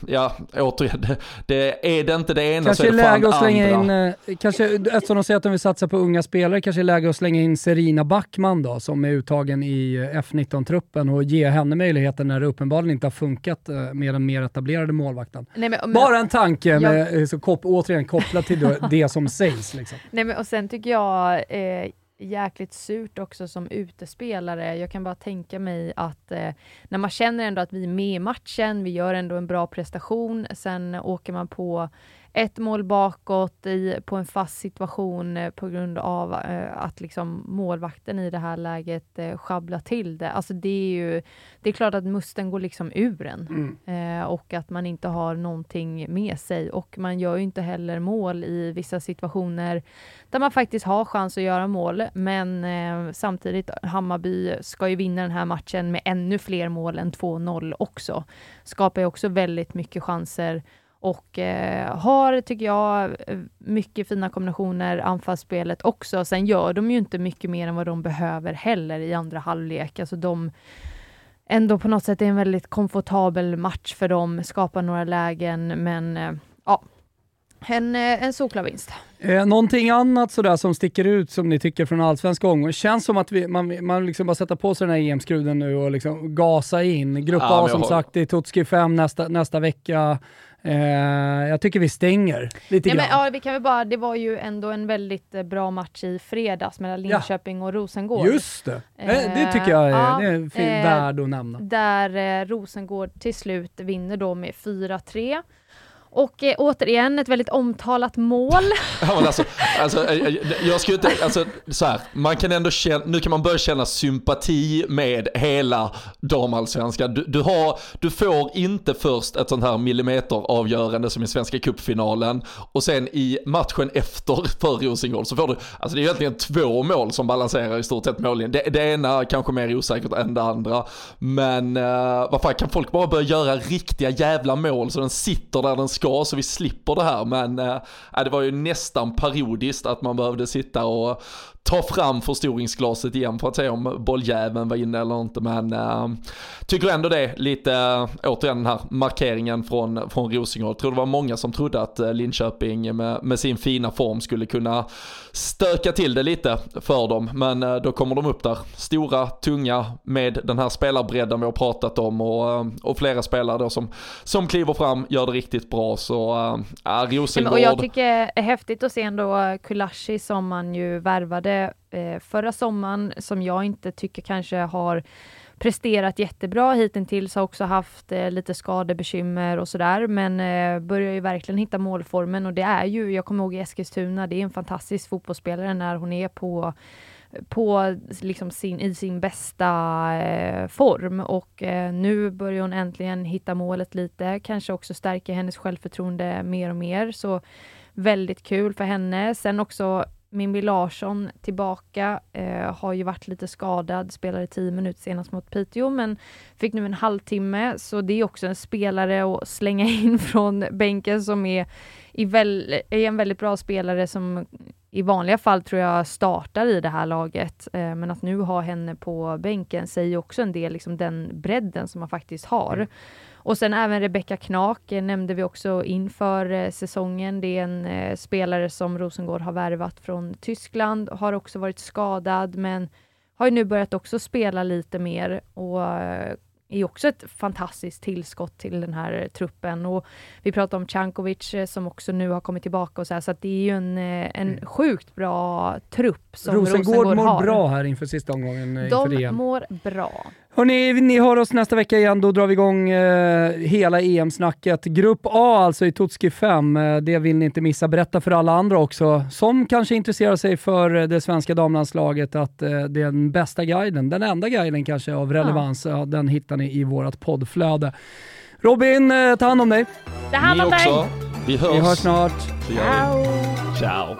ja återigen, det, det är det inte det ena så Kanske är är det fan läge att slänga andra. in, eh, kanske, eftersom de säger att de vill satsa på unga spelare, kanske är läge att slänga in Serina Backman då, som är uttagen i eh, F19-truppen och ge henne möjligheten när det uppenbarligen inte har funkat eh, med den mer etablerade målvakten. nej, men, men, Bara en tanke, Ja. med, eh, så kop, återigen kopplat till det, [LAUGHS] det som sägs. Liksom. Nej, men, och sen tycker jag eh, jäkligt surt också som utespelare. Jag kan bara tänka mig att eh, när man känner ändå att vi är med i matchen, vi gör ändå en bra prestation, sen åker man på ett mål bakåt i, på en fast situation eh, på grund av eh, att liksom målvakten i det här läget eh, sjabblar till det. Alltså det är ju, det är klart att musten går liksom ur en eh, och att man inte har någonting med sig och man gör ju inte heller mål i vissa situationer där man faktiskt har chans att göra mål. Men eh, samtidigt, Hammarby ska ju vinna den här matchen med ännu fler mål än 2-0 också. Skapar ju också väldigt mycket chanser och eh, har, tycker jag, mycket fina kombinationer, anfallsspelet också. Sen gör de ju inte mycket mer än vad de behöver heller i andra halvlek. Alltså de ändå på något sätt är en väldigt komfortabel match för dem, skapar några lägen, men eh, ja, en, eh, en solklar vinst. Eh, någonting annat sådär som sticker ut som ni tycker från allsvenska omgången? Känns som att vi, man, man liksom bara sätter på sig den här EM-skruden nu och liksom gasa in. Grupp Ja, A som håller- sagt, det är Tutski 5 nästa, nästa vecka. Eh, jag tycker vi stänger lite Ja, grann. men, ja, vi kan väl bara, det var ju ändå en väldigt eh, bra match i fredags mellan Ja. Linköping och Rosengård. Just det, eh, det tycker jag är, ja, det är eh, värd att nämna. Där eh, Rosengård till slut vinner då med 4-3. Och eh, återigen ett väldigt omtalat mål. [LAUGHS] Ja, men alltså, alltså, eh, eh, jag skulle inte, alltså, så här, man kan ändå känna, nu kan man börja känna sympati med hela damallsvenskan. Du, du, har, du får inte först ett sånt här millimeteravgörande som i Svenska cupfinalen och sen i matchen efter för Rosengård så får du, alltså det är egentligen två mål som balanserar i stort sett målen. Det, det ena kanske mer osäkert än det andra, men eh, vad fan kan folk bara börja göra riktiga jävla mål så den sitter där den ska så vi slipper det här. Men eh, äh, det var ju nästan parodiskt att man behövde sitta och ta fram förstoringsglaset igen för att se om bolljäveln var inne eller inte. Men äh, tycker ändå det lite, äh, återigen den här markeringen från, från Rosengård. Jag tror det var många som trodde att äh, Linköping med, med sin fina form skulle kunna stöka till det lite för dem. Men äh, då kommer de upp där, stora, tunga, med den här spelarbredden vi har pratat om och, och flera spelare då som, som kliver fram, gör det riktigt bra. Så äh, Rosengård. Och jag tycker det är häftigt att se ändå eh, Kulashi som man ju värvade eh, förra sommaren som jag inte tycker kanske har presterat jättebra hittills, har också haft eh, lite skadebekymmer och sådär, men eh, börjar ju verkligen hitta målformen och det är ju, jag kommer ihåg i Eskilstuna, det är en fantastisk fotbollsspelare när hon är på på liksom sin, i sin bästa eh, form och eh, nu börjar hon äntligen hitta målet lite, kanske också stärker hennes självförtroende mer och mer. Så väldigt kul för henne. Sen också Mimmi Larsson tillbaka, eh, har ju varit lite skadad, spelade 10 minuter senast mot Piteå, men fick nu en halvtimme, så det är också en spelare att slänga [LAUGHS] in från bänken som är, i väl, är en väldigt bra spelare som i vanliga fall tror jag startar i det här laget, eh, men att nu ha henne på bänken säger också en del, liksom den bredden som man faktiskt har. Mm. Och sen även Rebecka Knak eh, nämnde vi också inför eh, säsongen. Det är en eh, spelare som Rosengård har värvat från Tyskland, har också varit skadad men har nu börjat också spela lite mer och är också ett fantastiskt tillskott till den här truppen. Och vi pratar om Cankovic som också nu har kommit tillbaka och så här, så det är ju en, en mm. sjukt bra trupp som Rosengård, Rosengård mår har. bra här inför sista omgången inför De mår bra. Hörrni, ni hör oss nästa vecka igen. Då drar vi igång eh, hela EM-snacket. Grupp A alltså i Tutski 5. Eh, det vill ni inte missa. Berätta för alla andra också, som kanske intresserar sig för eh, det svenska damlandslaget, att eh, den bästa guiden, den enda guiden kanske av relevans, ja. den hittar ni i vårt poddflöde. Robin, eh, ta hand om dig. Ta hand om dig. Vi hörs. Vi hörs snart. Ciao. Ciao.